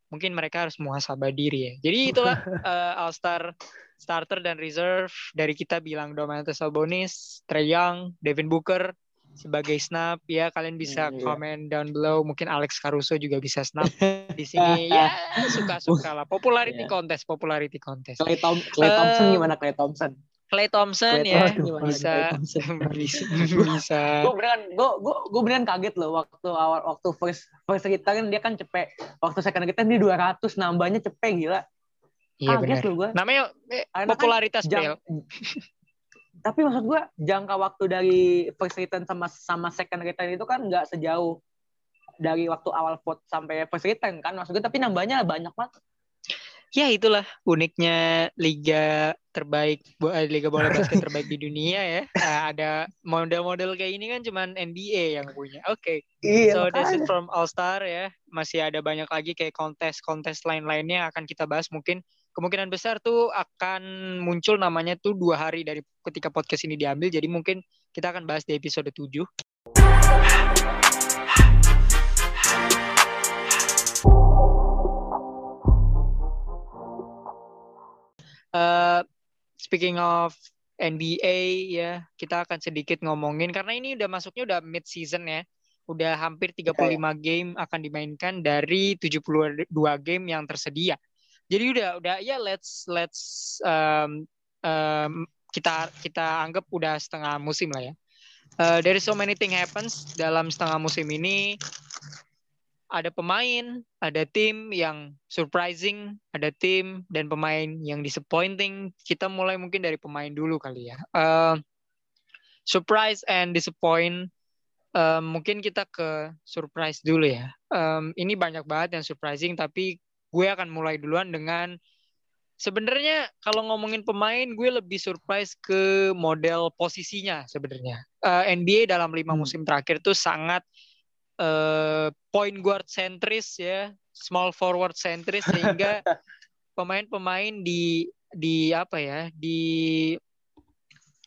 mungkin mereka harus muhasabah diri ya. Jadi itulah [LAUGHS] eh, All Star starter dan reserve. Dari kita bilang Domantas Sabonis, Trey Young, Devin Booker sebagai snap. Ya kalian bisa Hmm, iya. komen down below. Mungkin Alex Caruso juga bisa snap [LAUGHS] di sini. Ya suka-suka lah. Popularity Iya. contest popularity contest. Clay, Tom, Clay Eh, Thompson gimana? Clay Thompson? Clay Thompson Clay ya Thompson. bisa. Thompson? [LAUGHS] bisa. Bisa. gue beneran gue gue gue beneran kaget loh waktu awal waktu first first kita kan dia kan cepet. Waktu second kita dia 200 nambahnya cepet gila iya kaget benar gue namanya eh, Karena kan popularitas Bel. Jang- [LAUGHS] tapi maksud gue jangka waktu dari first return sama sama second return itu kan nggak sejauh dari waktu awal vote sampai first return kan maksud gue tapi nambahnya banyak banget. Ya itulah uniknya liga terbaik eh, liga bola basket terbaik di dunia ya. Nah, ada model-model kayak ini kan cuman NBA yang punya. Oke. Iya So that's it from All Star ya. Masih ada banyak lagi kayak kontes-kontes lain-lainnya akan kita bahas. Mungkin kemungkinan besar tuh akan muncul namanya tuh dua hari dari ketika podcast ini diambil. Jadi mungkin kita akan bahas di episode 7. Eh, speaking of NBA ya, kita akan sedikit ngomongin karena ini udah masuknya udah mid season ya. Udah hampir 35 game akan dimainkan dari 72 game yang tersedia. Jadi udah udah ya let's let's um, um, kita kita anggap udah setengah musim lah ya. Uh, there is so many thing happens dalam setengah musim ini. Ada pemain, ada tim yang surprising, ada tim dan pemain yang disappointing. Kita mulai mungkin dari pemain dulu kali ya. Uh, surprise and disappoint. Um, mungkin kita ke surprise dulu ya. Um, ini banyak banget yang surprising, tapi gue akan mulai duluan dengan sebenarnya kalau ngomongin pemain gue lebih surprise ke model posisinya sebenarnya. Uh, NBA dalam lima Hmm. musim terakhir tuh sangat uh, point guard sentris ya, small forward sentris sehingga [LAUGHS] pemain-pemain di di apa ya di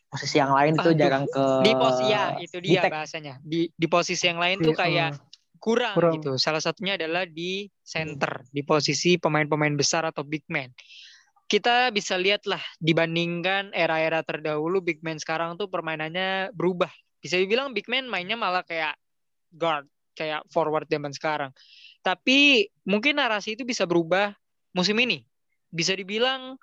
Posisi yang lain itu Aduh. jarang ke di posisi ya itu dia di-tag. bahasanya di di posisi yang lain tuh Iya, kayak eh, kurang, kurang. gitu. Salah satunya adalah di center, di posisi pemain-pemain besar atau big man. Kita bisa lihat lah dibandingkan era-era terdahulu big man sekarang tuh permainannya berubah. Bisa dibilang big man mainnya malah kayak guard, kayak forward zaman sekarang. Tapi mungkin narasi itu bisa berubah musim ini. Bisa dibilang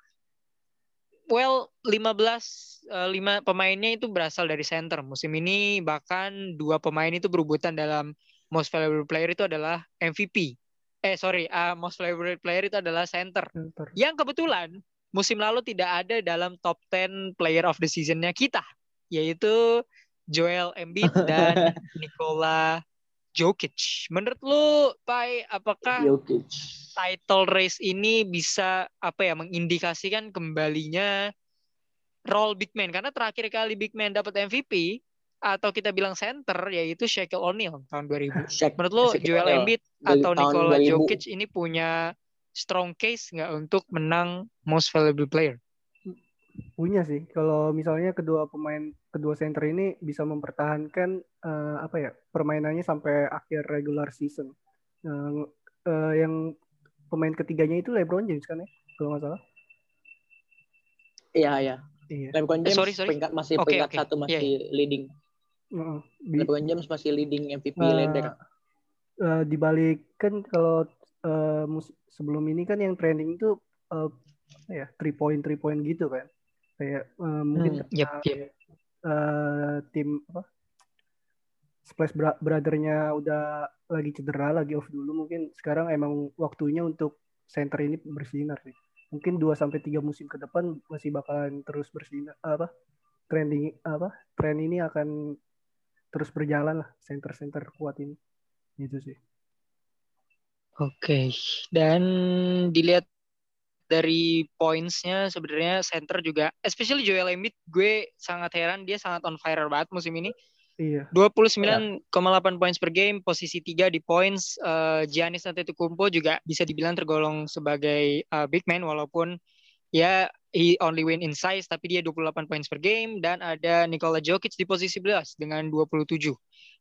well 15 eh, lima pemainnya itu berasal dari center. Musim ini bahkan dua pemain itu berebutan dalam most valuable player itu adalah MVP. Eh sorry, ah, most valuable player itu adalah center. center. Yang kebetulan musim lalu tidak ada dalam top 10 player of the season-nya kita, yaitu Joel Embiid [LAUGHS] dan Nikola Jokic. Menurut lu, Pai, apakah Jokic. title race ini bisa apa ya mengindikasikan kembalinya role big man karena terakhir kali big man dapat MVP atau kita bilang center yaitu Shaquille O'Neal tahun 2000. Shaq- Menurut lo Shaquille Joel. Embiid atau Nikola 2000. Jokic ini punya strong case nggak untuk menang most valuable player? Punya sih. Kalau misalnya kedua pemain kedua center ini bisa mempertahankan eh, apa ya permainannya sampai akhir regular season. Yang eh, yang pemain ketiganya itu LeBron James kan ya kalau nggak salah. Iya, iya. Iya. LeBron James sorry, sorry. peringkat masih Oke, peringkat oke. satu Iya, masih leading. Heeh. Di- LeBron James masih leading MVP Eh, leader. eh, dibalik kan kalau eh, mus- sebelum ini kan yang trending itu eh, apa ya three point three point gitu kan kayak eh, mungkin Hmm, yep, karena, eh, tim apa Splash Bra- Brother-nya udah lagi cedera lagi off dulu mungkin sekarang emang waktunya untuk center ini bersinar sih mungkin 2 sampai tiga musim ke depan masih bakalan terus bersinar apa trending apa tren ini akan terus berjalan lah center-center kuat ini gitu sih Oke, dan dilihat dari points-nya sebenarnya center juga, especially Joel Embiid, gue sangat heran dia sangat on fire banget musim ini. iya 29,8 points per game, posisi 3 di points. Eh, Giannis Antetokounmpo juga bisa dibilang tergolong sebagai eh, big man walaupun ya he only win in size tapi dia 28 points per game dan ada Nikola Jokic di posisi 11 dengan 27.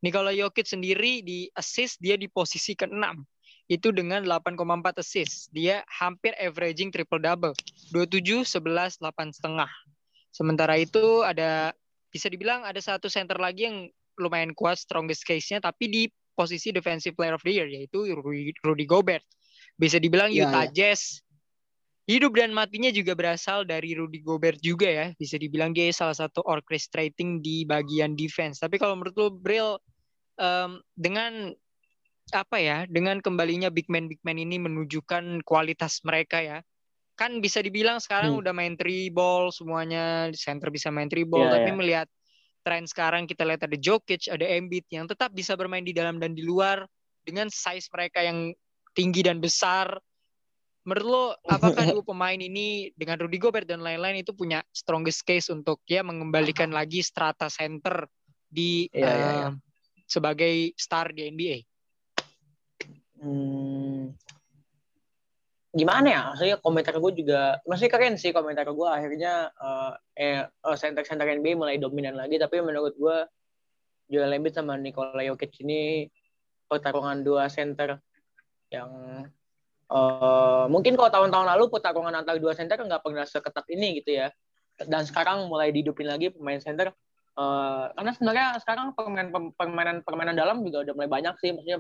Nikola Jokic sendiri di assist dia di posisi ke-6 itu dengan 8,4 assist. Dia hampir averaging triple double. 27 11 8 setengah. Sementara itu ada bisa dibilang ada satu center lagi yang lumayan kuat strongest case-nya tapi di posisi defensive player of the year yaitu Rudy, Rudy Gobert. Bisa dibilang Utah iya. Jazz hidup dan matinya juga berasal dari Rudy Gobert juga ya. Bisa dibilang dia salah satu orchestrating di bagian defense. Tapi kalau menurut lu Bril em, dengan apa ya, dengan kembalinya big man big man ini menunjukkan kualitas mereka ya. Kan bisa dibilang sekarang Hmm. udah main three ball semuanya, center bisa main three ball, Iya, tapi iya. melihat tren sekarang kita lihat ada Jokic, ada Embiid yang tetap bisa bermain di dalam dan di luar dengan size mereka yang tinggi dan besar. Menurut lo, apakah dua pemain ini dengan Rudy Gobert dan lain-lain itu punya strongest case untuk ya mengembalikan lagi strata center di iya, eh, iya. sebagai star di NBA? Hmm, gimana ya? Maksudnya komentar gue juga masih keren sih komentar gue akhirnya eh, eh eh, center-center NBA mulai dominan lagi tapi menurut gue Joel Embiid sama Nikola Jokic ini pertarungan dua center yang eh, mungkin kalau tahun-tahun lalu pertarungan antara dua center nggak pernah seketat ini gitu ya dan sekarang mulai dihidupin lagi pemain center Eh, karena sebenarnya sekarang permainan permainan permainan dalam juga udah mulai banyak sih maksudnya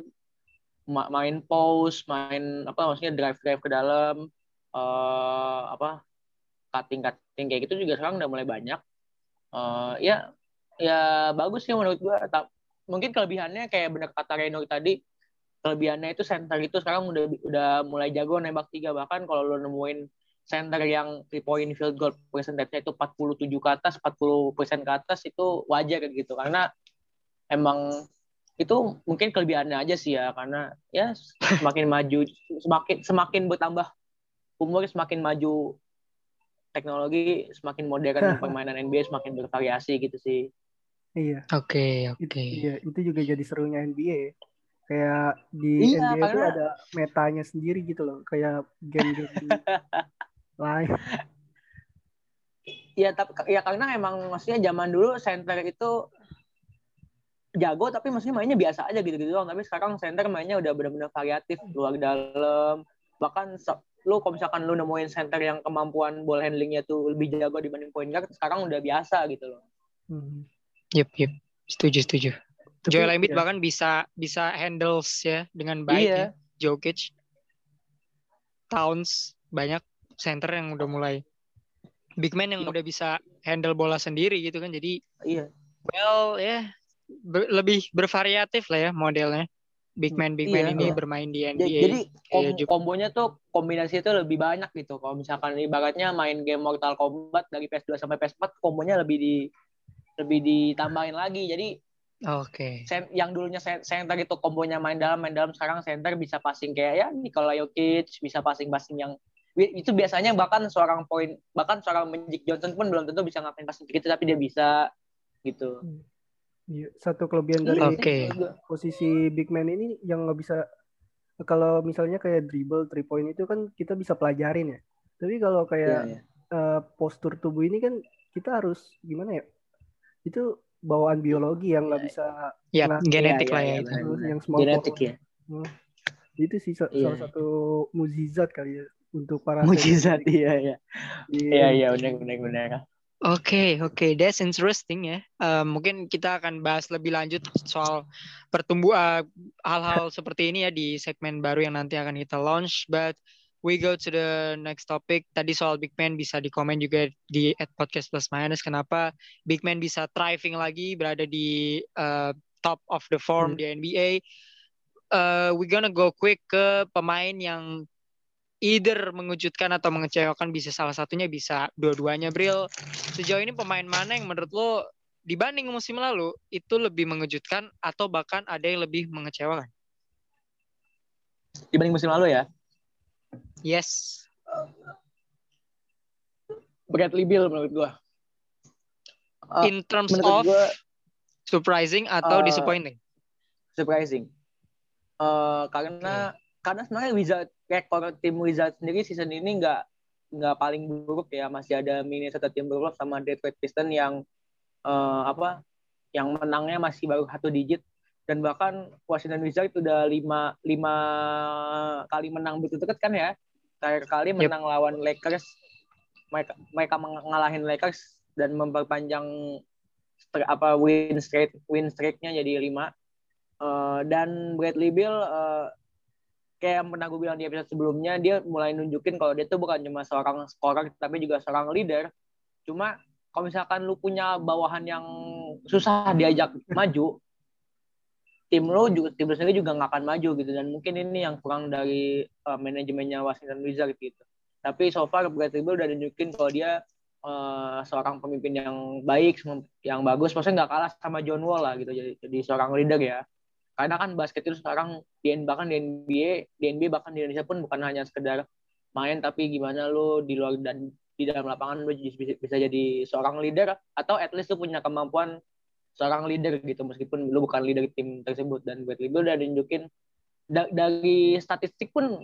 ma- main post, main apa maksudnya drive drive ke dalam, eh apa cutting cutting kayak gitu juga sekarang udah mulai banyak. Eh ya ya bagus sih menurut gua. Mungkin kelebihannya kayak bener kata Reno tadi, kelebihannya itu center itu sekarang udah udah mulai jago nembak tiga bahkan kalau lo nemuin center yang three point field goal percentage-nya itu 47 ke atas, 40 persen ke atas itu wajar gitu karena emang itu mungkin kelebihannya aja sih ya karena ya semakin maju semakin semakin bertambah umur semakin maju teknologi semakin modern [LAUGHS] permainan NBA semakin bervariasi gitu sih. Iya. Oke, oke. Itu, iya, itu juga jadi serunya NBA. Kayak di Iya, NBA itu karena- ada metanya sendiri gitu loh, kayak game-game [LAUGHS] lain. Ya tapi ya karena emang maksudnya zaman dulu center itu jago tapi maksudnya mainnya biasa aja gitu-gitu doang. Tapi sekarang center mainnya udah benar-benar variatif luar dalam. Bahkan lu kalau misalkan lu nemuin center yang kemampuan ball handlingnya tuh lebih jago dibanding point guard, sekarang udah biasa gitu loh. Hmm. Yep, yep. Setuju, setuju. Tapi- Joel Embiid iya. bahkan bisa bisa handles ya dengan baik Iya. ya. Jokic, Towns, banyak center yang udah mulai big man yang Iya. udah bisa handle bola sendiri gitu kan. Jadi Iya. well ya ber- lebih bervariatif lah ya modelnya. Big man big man Iya, ini iya. bermain di NBA. Jadi kom- kombonya tuh kombinasi itu lebih banyak gitu. Kalau misalkan ibaratnya main game Mortal Kombat dari PS2 sampai PS4 kombonya lebih di lebih ditambahin lagi. Jadi Oke. sen- yang dulunya center itu kombonya main dalam main dalam sekarang center bisa passing kayak ya Nikola Jokic bisa passing-passing yang itu biasanya bahkan seorang poin bahkan seorang Magic Johnson pun belum tentu bisa ngapain passing gitu tapi dia bisa gitu. Iya, satu kelebihan dari Oke. posisi big man ini yang nggak bisa kalau misalnya kayak dribble three point itu kan kita bisa pelajarin ya. Tapi kalau kayak iya. eh, postur tubuh ini kan kita harus gimana ya? Itu bawaan biologi yang nggak bisa Ya, Nah, genetik iya, lah iya, ya iya, itu. yang small Genetik ya. Itu sih Iya. salah satu mukjizat kali ya untuk para Mujizat iya iya. Iya. Iya iya benar benar benar. Oke, oke, that's interesting ya. Eh, mungkin kita akan bahas lebih lanjut soal pertumbuhan hal-hal seperti ini ya di segmen baru yang nanti akan kita launch. But we go to the next topic. Tadi soal Big Man bisa dikomen juga di at podcast plus minus. Kenapa Big Man bisa thriving lagi berada di eh, top of the form Hmm. di NBA? Eh, we gonna go quick ke pemain yang either mengejutkan atau mengecewakan bisa salah satunya bisa dua-duanya Bril sejauh ini pemain mana yang menurut lo dibanding musim lalu itu lebih mengejutkan atau bahkan ada yang lebih mengecewakan Dibanding musim lalu ya. Yes. Bradley Bill menurut gua. Uh, in terms menurut of gua surprising atau Uh, disappointing? Surprising. Eh, karena karena sebenarnya Wizard rekor tim Wizard sendiri season ini nggak nggak paling buruk ya. Masih ada Minnesota Timberwolves sama Detroit Pistons yang eh, apa yang menangnya masih baru satu digit dan bahkan Washington Wizards udah lima lima kali menang berturut-turut kan ya? Terakhir kali menang lawan Lakers. Mereka mereka mengalahin Lakers dan memperpanjang apa win streak win streaknya jadi lima. Eh, dan Bradley Bill eh, kayak yang pernah gue bilang di episode sebelumnya dia mulai nunjukin kalau dia tuh bukan cuma seorang scorer tapi juga seorang leader. Cuma kalau misalkan lu punya bawahan yang susah diajak maju tim lu juga tim lu sendiri juga nggak akan maju gitu. Dan mungkin ini yang kurang dari eh, manajemennya Washington Wizards gitu. Tapi so far Bradley Bill udah nunjukin kalau dia eh, seorang pemimpin yang baik yang bagus. Maksudnya nggak kalah sama John Wall lah gitu. Jadi, jadi seorang leader ya. Karena kan basket itu sekarang di bahkan di NBA di NBA bahkan di Indonesia pun bukan hanya sekedar main tapi gimana lu di luar dan di dalam lapangan lu bisa, jadi seorang leader atau at least lu punya kemampuan seorang leader gitu meskipun lu bukan leader tim tersebut. Dan Bradley Beal udah nunjukin da- dari statistik pun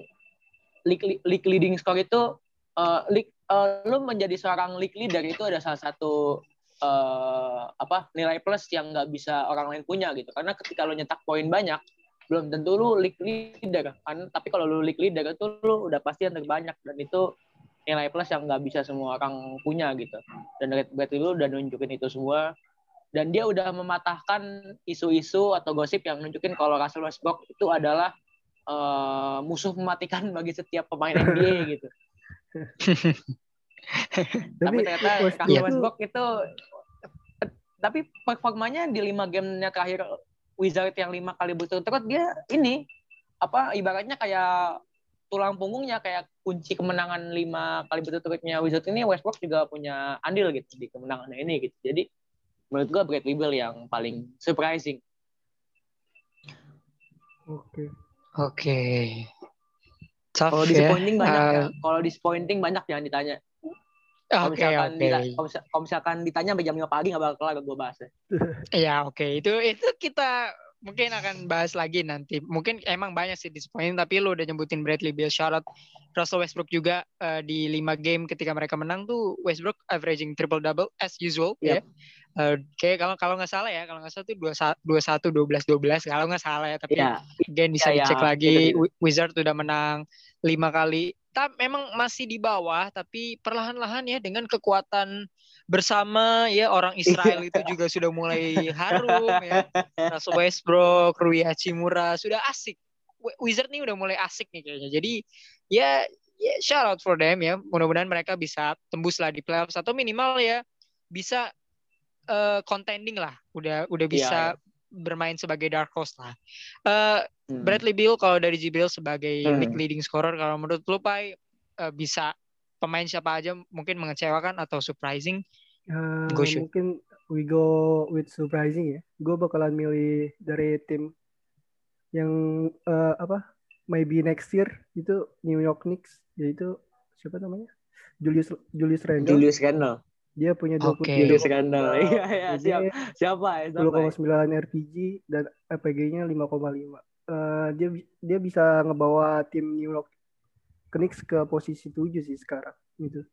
league, league leading score itu uh, league, uh, lu menjadi seorang league leader itu ada salah satu eh, apa nilai plus yang nggak bisa orang lain punya gitu. Karena ketika lo nyetak poin banyak belum tentu lu league leader kan. Tapi kalau lu league leader itu lu udah pasti yang terbanyak. Dan itu nilai plus yang nggak bisa semua orang punya gitu. Dan Bradley lu udah nunjukin itu semua dan dia udah mematahkan isu-isu atau gosip yang nunjukin kalau Russell Westbrook itu adalah eh, musuh mematikan [LAUGHS] bagi setiap pemain NBA [LAUGHS] gitu. Tapi ternyata Russell Westbrook itu tapi performanya di lima gamenya terakhir Wizard yang lima kali berturut-turut dia ini apa ibaratnya kayak tulang punggungnya kayak kunci kemenangan lima kali berturut-turutnya Wizard ini Westbrook juga punya andil gitu di kemenangannya ini gitu. Jadi menurut gua Bradley Beal yang paling surprising Oke. oke Kalau ya. disappointing banyak ya. Uh, Kalau disappointing banyak jangan ditanya. Kalau Oke misalkan, oke. dita- kalau misal- kalau misalkan ditanya sampai jam 5 pagi nggak bakal kelar gue bahas ya. [LAUGHS] Iya oke itu itu kita mungkin akan bahas lagi nanti. Mungkin emang banyak sih disappointing tapi lu udah nyebutin Bradley Beal, Charlotte, Russell Westbrook juga eh, di 5 game ketika mereka menang tuh Westbrook averaging triple double as usual ya. Yep. Eh, kayak kalau kalau nggak salah ya, kalau nggak salah tuh 21 12 12 kalau nggak salah ya tapi Iya. again bisa Iya, dicek iya. lagi Wizard udah menang lima kali. Tapi memang masih di bawah tapi perlahan-lahan ya dengan kekuatan bersama ya orang Israel itu juga sudah mulai harum ya. Russell Westbrook, Rui Hachimura sudah asik. Wi- Wizard nih udah mulai asik nih kayaknya. Jadi ya ya shout out for them ya. Mudah-mudahan mereka bisa tembus lah di playoffs atau minimal ya bisa eh, contending lah. Udah udah bisa bermain sebagai dark horse lah. Eh, Hmm. Bradley Beal kalau dari Jibril sebagai Hmm. league leading scorer kalau menurut lu Pai eh, bisa pemain siapa aja mungkin mengecewakan atau surprising? Go shoot. mungkin we go with surprising ya. Gue bakalan milih dari tim yang eh, apa? Maybe next year itu New York Knicks yaitu siapa namanya? Julius Julius Randle. Julius Randle. Dia punya Oke. 23 Julius Randle. Iya, iya, siap. Dia Siapa? Siapa ya? 10,9 RPG dan RPG-nya 5,5. Eh, dia dia bisa ngebawa tim New York Knicks ke posisi 7 sih sekarang gitu.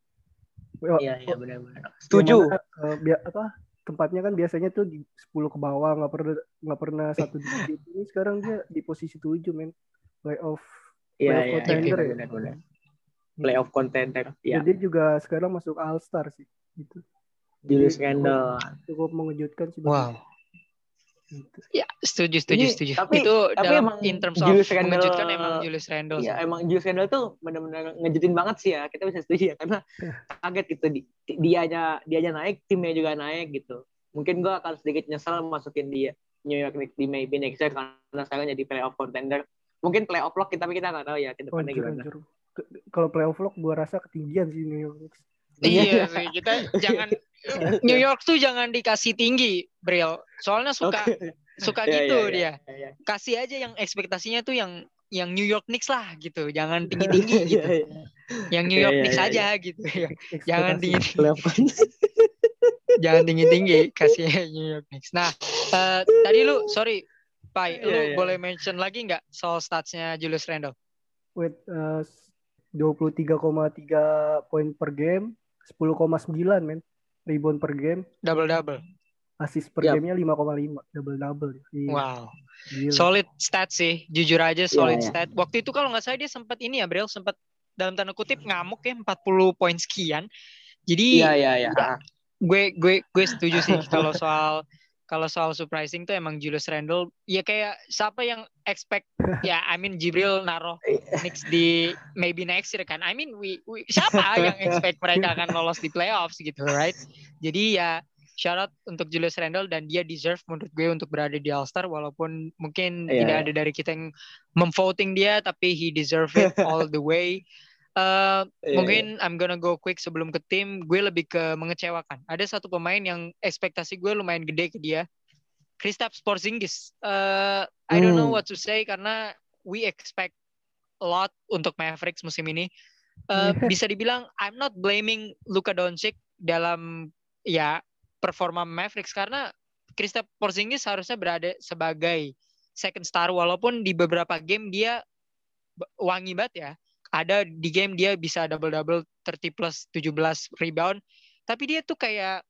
Iya, iya benar-benar. Setuju. mana, eh, bia- apa tempatnya kan biasanya tuh di 10 ke bawah nggak pernah nggak pernah satu digit [LAUGHS] ini sekarang dia di posisi 7 men playoff Iya, playoff iya, iya, contender ya. benar-benar. Playoff contender. Iya. Jadi juga sekarang masuk All Star sih gitu. Julius Randle. cukup, cukup mengejutkan sih Wow. Gitu. Ya, setuju, setuju, Ini, setuju. tapi- itu tapi dalam emang in terms Julius of Randle- mengejutkan emang Julius Randle. Iya, emang Julius Randle tuh benar-benar ngejutin banget sih ya. Kita bisa setuju ya karena Iya. kaget gitu di dianya dianya naik, timnya juga naik gitu. Mungkin gua akan sedikit nyesel masukin dia New York Knicks di maybe next year karena sekarang jadi playoff contender. Mungkin playoff lock kita tapi kita nggak tahu ya ke depannya Hancur, gimana. Kalau playoff lock gua rasa ketinggian sih New York Knicks. Iya sih, kita jangan [LAUGHS] [LAUGHS] New York tuh jangan dikasih tinggi, Bril. Soalnya suka Oke. suka Iya, gitu iya, dia. iya, iya. Kasih aja yang ekspektasinya tuh yang yang New York Knicks lah gitu. Jangan [LAUGHS] tinggi-tinggi gitu. Iya, iya. Yang New Iya, York iya, Knicks iya, aja gitu. [LAUGHS] jangan Ekspektasi. tinggi jangan tinggi-tinggi kasih New York Knicks. Nah, eh, tadi lu sorry, Pai, lu Iya, iya. boleh mention lagi nggak soal statsnya Julius Randle? with uh, 23,3 poin per game, 10,9 men rebound per game, Double double. assist per Yap. gamenya 5,5 double double. Iya, Wow. gila. Solid stat sih, jujur aja solid iya. stat. Waktu itu kalau nggak salah dia sempat ini ya, Bril, sempat dalam tanda kutip ngamuk ya 40 poin sekian. Jadi Iya, iya, iya. gue gue gue setuju sih [LAUGHS] kalau soal kalau soal surprising tuh emang Julius Randle ya kayak siapa yang expect [LAUGHS] ya I mean Jibril naruh Knicks di maybe next year kan. I mean we, we siapa [LAUGHS] yang expect mereka akan lolos di playoffs gitu right? Jadi ya syarat untuk Julius Randle dan dia deserve menurut gue untuk berada di All Star walaupun mungkin Iya, tidak iya. ada dari kita yang memvoting dia tapi he deserve it [LAUGHS] all the way Eh, Iya, mungkin I'm gonna go quick sebelum ke tim. Gue lebih ke mengecewakan. Ada satu pemain yang ekspektasi gue lumayan gede ke dia. Kristaps Porzingis. Eh, I don't know Hmm. what to say karena we expect a lot untuk Mavericks musim ini. Iya. [LAUGHS] bisa dibilang I'm not blaming Luka Doncic dalam ya performa Mavericks karena Kristaps Porzingis harusnya berada sebagai second star walaupun di beberapa game dia wangi banget ya ada di game dia bisa double double 30 plus 17 rebound. Tapi dia tuh kayak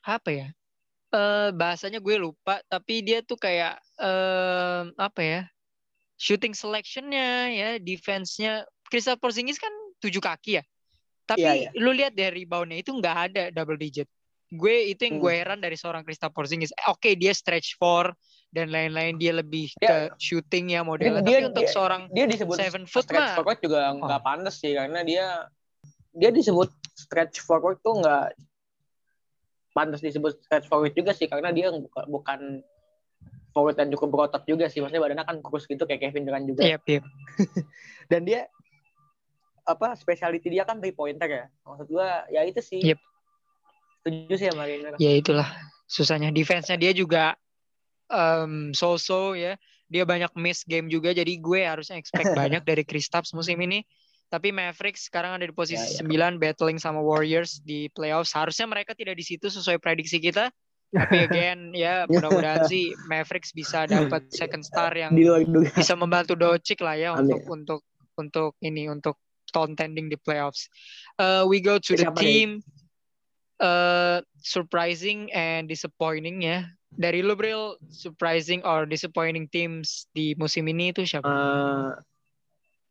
apa ya? Eh bahasanya gue lupa tapi dia tuh kayak eh apa ya? Shooting selectionnya ya defense-nya. Kristaps Porzingis kan tujuh kaki ya? Tapi Iya, iya. lu lihat dari reboundnya itu nggak ada double digit. Gue itu yang Hmm. gue heran dari seorang Kristaps Porzingis. Eh, oke dia stretch four dan lain-lain dia lebih Dia- ke shooting ya modelnya dia- tapi untuk dia- seorang Dia disebut seven foot stretch mah forward juga Oh. nggak pantas sih karena dia dia disebut stretch forward tuh nggak pantas disebut stretch forward juga sih karena dia buka- bukan forward yang cukup berotot juga sih. Maksudnya badannya kan kurus gitu kayak Kevin Durant juga. Yep, yep. [LAUGHS] dan dia apa specialty dia kan three pointer ya. Maksud gua ya itu sih. Yep. setuju sih sama Rainer ya itulah susahnya. Defense-nya dia juga um, so-so ya dia banyak miss game juga jadi gue harusnya expect [LAUGHS] banyak dari Kristaps musim ini. Tapi Mavericks sekarang ada di posisi Ya, ya. 9 battling sama Warriors di playoffs. Harusnya mereka tidak di situ sesuai prediksi kita. Tapi [LAUGHS] again ya mudah-mudahan sih Mavericks bisa dapat [LAUGHS] second star yang bisa membantu Doncic lah ya Amin. untuk untuk untuk ini untuk contending di playoffs. Uh, we go to the Siapa nih? Uh, surprising and disappointing ya. Dari lu Bril, surprising or disappointing teams di musim ini itu siapa?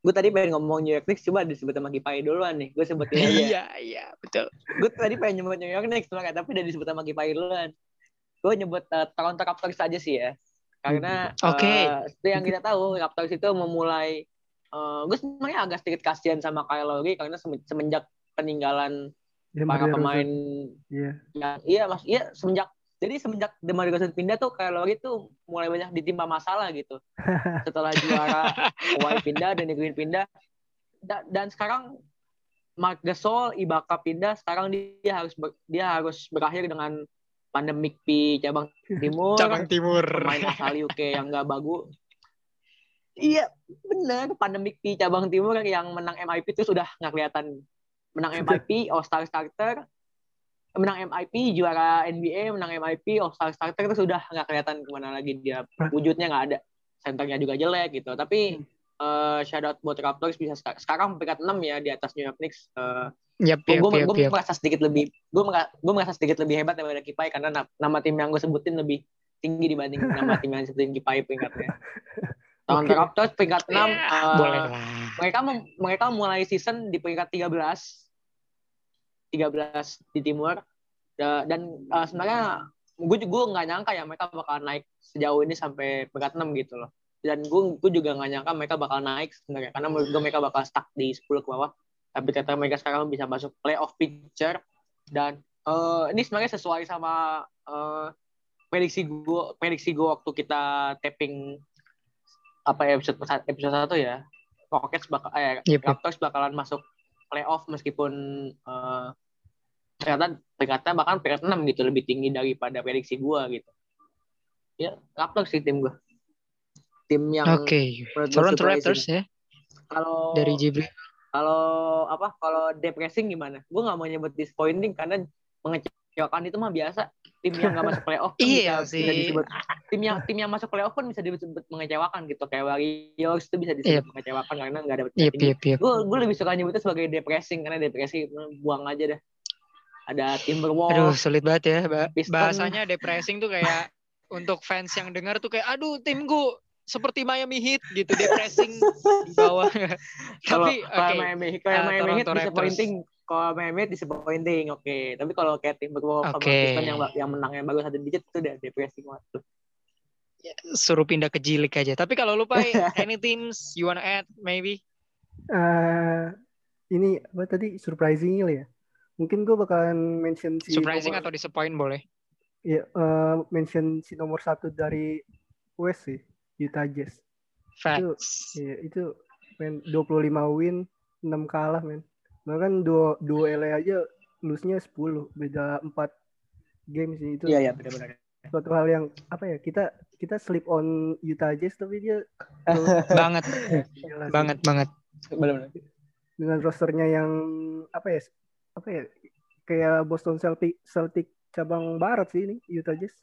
gue tadi pengen ngomong New York Knicks, coba disebut sama Kipai duluan nih. Gue sebutin aja. Iya, iya, betul. gue tadi pengen nyebut New York Knicks, makanya, tapi udah disebut sama Kipai duluan. Gue nyebut uh, Toronto Raptors aja sih ya. Karena Oke. uh, seperti yang kita tahu, Raptors itu memulai uh, gue sebenarnya agak sedikit kasihan sama Kyle Lowry karena semen- semenjak peninggalan Ya, para Mario pemain Rosen. Iya. yang iya mas iya semenjak jadi semenjak DeMar DeRozan pindah tuh Lowry tuh mulai banyak ditimpa masalah gitu [LAUGHS] setelah juara Kawhi pindah dan Green pindah Da- dan sekarang Mark Gasol Ibaka pindah sekarang dia harus ber- dia harus berakhir dengan pandemik di cabang [LAUGHS] timur Cabang Timur. pemain asal UK yang nggak bagus iya bener pandemik di cabang timur yang menang MIP itu sudah nggak kelihatan menang [LAUGHS] MIP All Star starter menang MIP juara NBA menang MIP All Star starter itu sudah nggak kelihatan ke mana lagi dia wujudnya nggak ada senternya juga jelek gitu tapi eh shout out buat Raptors bisa sek- sekarang peringkat 6 ya di atas New York Knicks gue yap, yap, gue yap. merasa sedikit lebih gue gue merasa sedikit lebih hebat daripada Kipai karena na- nama tim yang gue sebutin lebih tinggi dibanding [LAUGHS] nama tim yang sebutin Kipai peringkatnya. [LAUGHS] Toronto Oke. Raptors peringkat 6 Ya, eh, boleh lah. mereka mem- mereka mulai season di peringkat 13 13 di timur. Da- dan eh, sebenarnya gue juga nggak nyangka ya mereka bakal naik sejauh ini sampai peringkat 6 gitu loh. Dan gue gue juga nggak nyangka mereka bakal naik sebenarnya karena menurut gue mereka bakal stuck di 10 ke bawah. Tapi ternyata mereka sekarang bisa masuk playoff picture. Dan eh, ini sebenarnya sesuai sama eh, prediksi gue prediksi gue waktu kita tapping apa ya, episode episode satu ya. Rockets bakal eh, yep. Raptors bakalan masuk playoff meskipun eh, ternyata ternyata bahkan peringkat 6 gitu lebih tinggi daripada prediksi gue gitu ya Raptors sih tim gue tim yang Oke. gua Toronto. Raptors ya kalau dari Jibril. kalau apa kalau depressing gimana gue nggak mau nyebut disappointing karena mengecewakan itu mah biasa tim yang nggak masuk playoff pun Iya bisa, sih. bisa disebut tim yang tim yang masuk playoff pun bisa disebut mengecewakan gitu kayak Warriors itu bisa disebut Yep. mengecewakan karena nggak ada Yep, yep, yep. gue gue lebih suka nyebutnya sebagai depressing karena depresi buang aja dah ada Aduh, Timberwolves sulit banget ya. Ba-. Bahasanya depressing tuh kayak [LAUGHS] untuk fans yang dengar tuh kayak aduh timku seperti Miami Heat gitu depressing di bawah. [LAUGHS] kalau Tapi kalau oke. Miami kalau Uh, Miami Heat disappointing kalau Miami Heat disappointing oke tapi kalau kayak sama Oke. Pistons yang yang menangnya baru satu digit itu udah depressing banget tuh suruh pindah ke Jilik aja. Tapi kalau lu Pai, [LAUGHS] any teams you wanna add maybe? Eh, ini apa tadi surprising ya? Mungkin gue bakalan mention si Surprising nomor, atau disappoint boleh? ya, eh, mention si nomor satu dari West sih, Utah Jazz. Facts. Iya, itu men 25 win, 6 kalah men. Bahkan duo duo LA aja lose-nya 10, beda 4 game sih itu. iya iya benar-benar Suatu hal yang apa ya? Kita kita sleep on Utah Jazz tapi dia [LAUGHS] banget, gila sih. banget, banget. benar-benar dengan rosternya yang apa ya? Apa ya? Kayak Boston Celtic Celtic cabang barat sih ini Utah Jazz.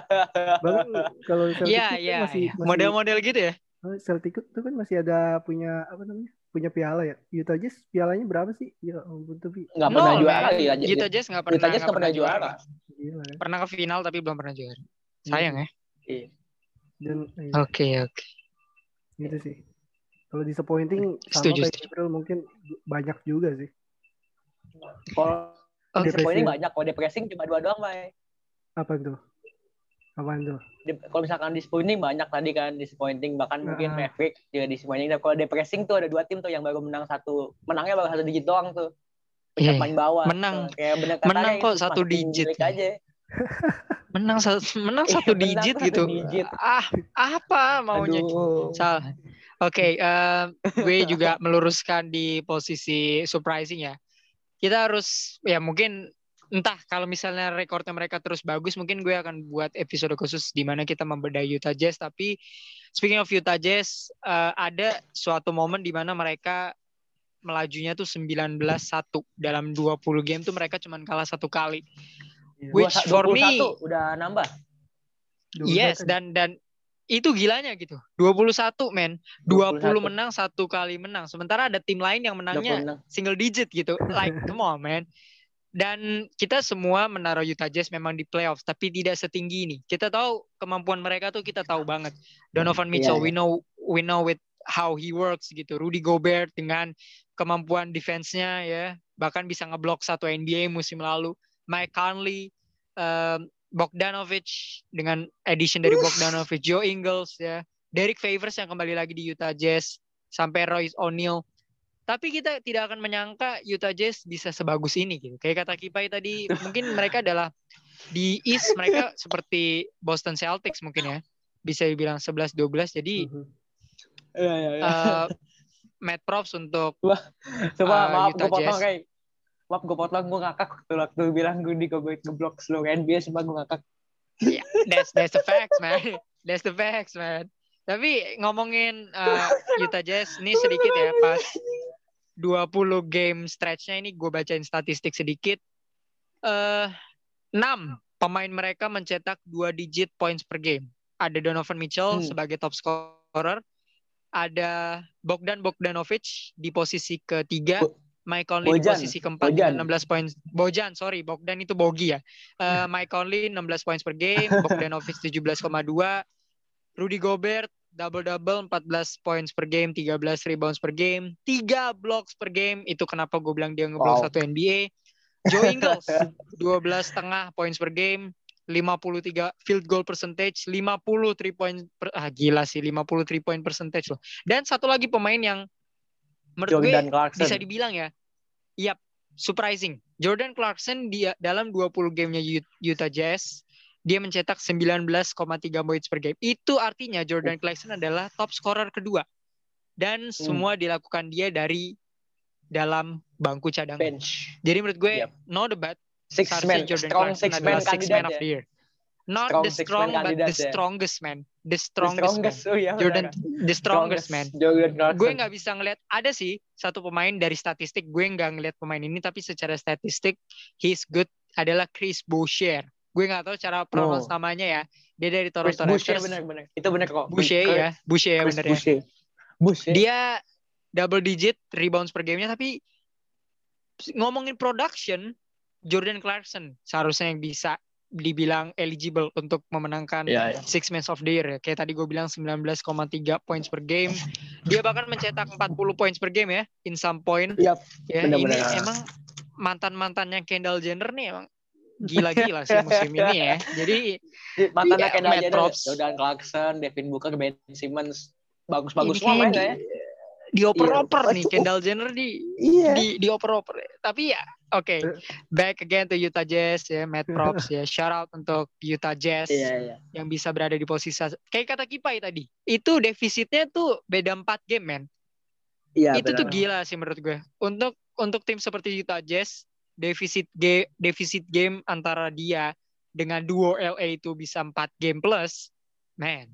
[LAUGHS] Bahkan kalau Celtic Iya, itu iya, masih, iya. masih Model-model gitu ya? Oh, Celtic itu kan masih ada punya apa namanya? Punya piala ya. Utah Jazz pialanya berapa sih? Ya ampun tapi nggak pernah No, juara ya Utah Jazz nggak pernah, Utah Jazz nggak pernah juara gila ya. Pernah ke final tapi belum pernah juara. Sayang ya. Iya. Dan eh, Oke, oke. gitu sih. Kalau disappointing sama Setuju, kayak setuju. April mungkin banyak juga sih. kalau Oh, disappointing depressing. banyak kalau depressing cuma dua doang Bay. Apa tuh? Apaan tuh? Di- kalau misalkan disappointing banyak tadi kan disappointing bahkan mungkin. Maverick juga disappointing. Kalau depressing tuh ada dua tim tuh yang baru menang satu, menangnya baru satu digit doang tuh. Iya, Pencapaian bawah. Menang. tuh. Kayak bener Menang kok itu satu digit. aja. [LAUGHS] menang satu menang Iya, satu menang digit satu gitu. digit. Ah, apa maunya? Aduh. Salah. Oke, eh, gue juga meluruskan di posisi surprising ya. Kita harus ya mungkin entah kalau misalnya rekornya mereka terus bagus mungkin gue akan buat episode khusus di mana kita membedah Utah Jazz tapi speaking of Utah Jazz uh, ada suatu momen di mana mereka melajunya tuh 19-1 dalam 20 game tuh mereka cuma kalah satu kali Iya. which for me 21 udah nambah. yes dan dan itu gilanya gitu 21 men 20 menang satu kali menang sementara ada tim lain yang menangnya 26. single digit gitu. Like come on man. Dan kita semua menaruh Utah Jazz memang di playoffs tapi tidak setinggi ini. Kita tahu kemampuan mereka tuh kita tahu banget. Donovan Mitchell Iya, we know we know with how he works gitu. Rudy Gobert dengan kemampuan defense-nya ya bahkan bisa ngeblok satu NBA musim lalu. Mike Conley um, Bogdanovic dengan addition dari Bogdanovic, Joe Ingles ya, Derek Favors yang kembali lagi di Utah Jazz sampai Royce O'Neal. Tapi kita tidak akan menyangka Utah Jazz bisa sebagus ini gitu. Kayak kata Kipai tadi, [LAUGHS] mungkin mereka adalah di East mereka seperti Boston Celtics mungkin ya. Bisa dibilang 11 12. Jadi. Iya, iya, iya. uh, mad props untuk Coba uh, maaf Utah gue potong Jazz. kayak Maaf gue potong gue ngakak waktu, waktu bilang gue di Gobert ngeblok seluruh NBA Sumpah gue ngakak that's that's the facts man. That's the facts man. Tapi ngomongin uh, Utah Jazz ini sedikit ya pas 20 game stretch-nya ini gue bacain statistik sedikit. Eh 6 pemain mereka mencetak 2 digit points per game. Ada Donovan Mitchell Hmm. sebagai top scorer. Ada Bogdan Bogdanovic di posisi ketiga. Bo- Mike Conley di Bojan. posisi keempat Bojan. dengan 16 poin. Bojan, sorry, Bogdan itu Bogi ya. Eh, [LAUGHS] Mike Conley 16 points per game, Bogdanovic 17,2, Rudy Gobert double-double 14 points per game, 13 rebounds per game, 3 blocks per game. Itu kenapa gue bilang dia ngeblok Wow. satu NBA. Joe Ingles [LAUGHS] 12 setengah points per game, 53 field goal percentage, 50 three point per, ah gila sih 50 three point percentage loh. Dan satu lagi pemain yang menurut gue Jordan Clarkson bisa dibilang ya. Yap, surprising. Jordan Clarkson dia dalam 20 gamenya Ut- Utah Jazz dia mencetak 19,3 points per game. Itu artinya Jordan Clarkson adalah top scorer kedua. Dan semua dilakukan dia dari dalam bangku cadangan. bench Jadi menurut gue Yep. no debat six man Jordan strong Clarkson six adalah man six man of ya the year. Not Strong the man strong but the ya. strongest man. The The strongest, man. oh iya Jordan benar. the strongest man. Jordan Clarkson gue nggak bisa ngelihat ada sih satu pemain dari statistik gue nggak ngelihat pemain ini tapi secara statistik he's good adalah Chris Boucher gue nggak tahu cara pronounce Oh. namanya ya dia dari Toronto Boucher Raptors benar benar itu benar kok Boucher ya Boucher ya bener ya Boucher Boucher dia double digit rebounds per gamenya tapi ngomongin production Jordan Clarkson seharusnya yang bisa dibilang eligible untuk memenangkan Iya, iya. Six Man of the Year ya. Kayak tadi gue bilang 19,3 points per game. Dia bahkan mencetak 40 points per game ya in some point. Yap, Ya, benar-benar. ini emang mantan-mantannya Kendall Jenner nih emang gila-gila sih musim ini ya. Jadi mantannya Iya, Kendall Matt Jenner. Jordan Clarkson Devin Booker Ben Simmons bagus-bagus semua mainnya ya dioper-oper Iya. nih Kendall Jenner di iya di dioper-oper. Tapi ya oke. Back again to Utah Jazz ya, Matt [LAUGHS] Props ya. Shout out untuk Utah Jazz iya iya yang bisa berada di posisi kayak kata Kipai tadi. Itu defisitnya tuh beda 4 game, men. iya itu tuh benar. gila sih menurut gue. Untuk untuk tim seperti Utah Jazz, defisit game defisit game antara dia dengan duo LA itu bisa 4 game plus, man.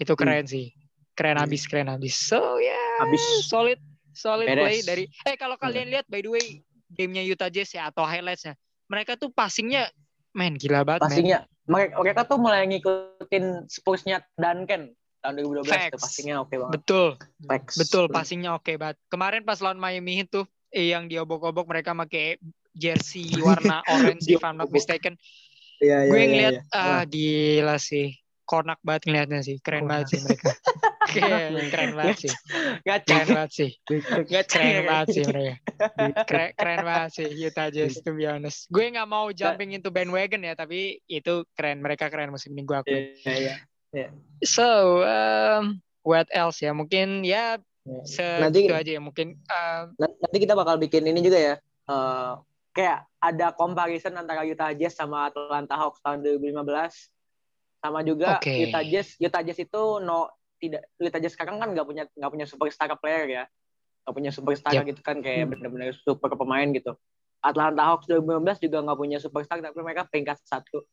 Itu keren sih. Keren Hmm. abis, keren abis. So ya, yeah, Habis. solid solid Beres. play dari Eh kalau kalian lihat by the way gamenya Utah Jazz ya atau highlightsnya, mereka tuh passingnya man gila banget, passingnya mereka, mereka tuh mulai ngikutin Spurs-nya Duncan tahun 2012 tuh Facts. passingnya oke banget Betul. Facts. Betul, passingnya oke banget. Kemarin pas lawan Miami itu eh, yang diobok-obok mereka pakai jersey [LAUGHS] warna orange if I'm not mistaken. iya iya Gue iya, ngeliat iya. ah gila sih. Konak banget ngeliatnya sih. Keren Konak. banget sih mereka. [LAUGHS] Keren, keren banget sih. Ngacak. Keren banget sih. Ngacak. Keren banget sih mereka. Keren, keren banget sih Utah Jazz to be honest. Gue nggak mau jumping into bandwagon ya, tapi itu keren. Mereka keren musim ini gue akui. Iya, iya. So, um, what else ya? Mungkin ya Iya. Nanti- segitu aja ya. Mungkin um, N- Nanti kita bakal bikin ini juga ya. eh, kayak ada comparison antara Utah Jazz sama Atlanta Hawks tahun 2015. Sama juga Oke. Utah Jazz. Utah Jazz itu no tidak Utah Jazz sekarang kan nggak punya nggak punya superstar player ya. Nggak punya superstar Yep. gitu kan kayak Hmm. benar-benar super pemain gitu. Atlanta Hawks 2015 juga nggak punya superstar tapi mereka peringkat satu.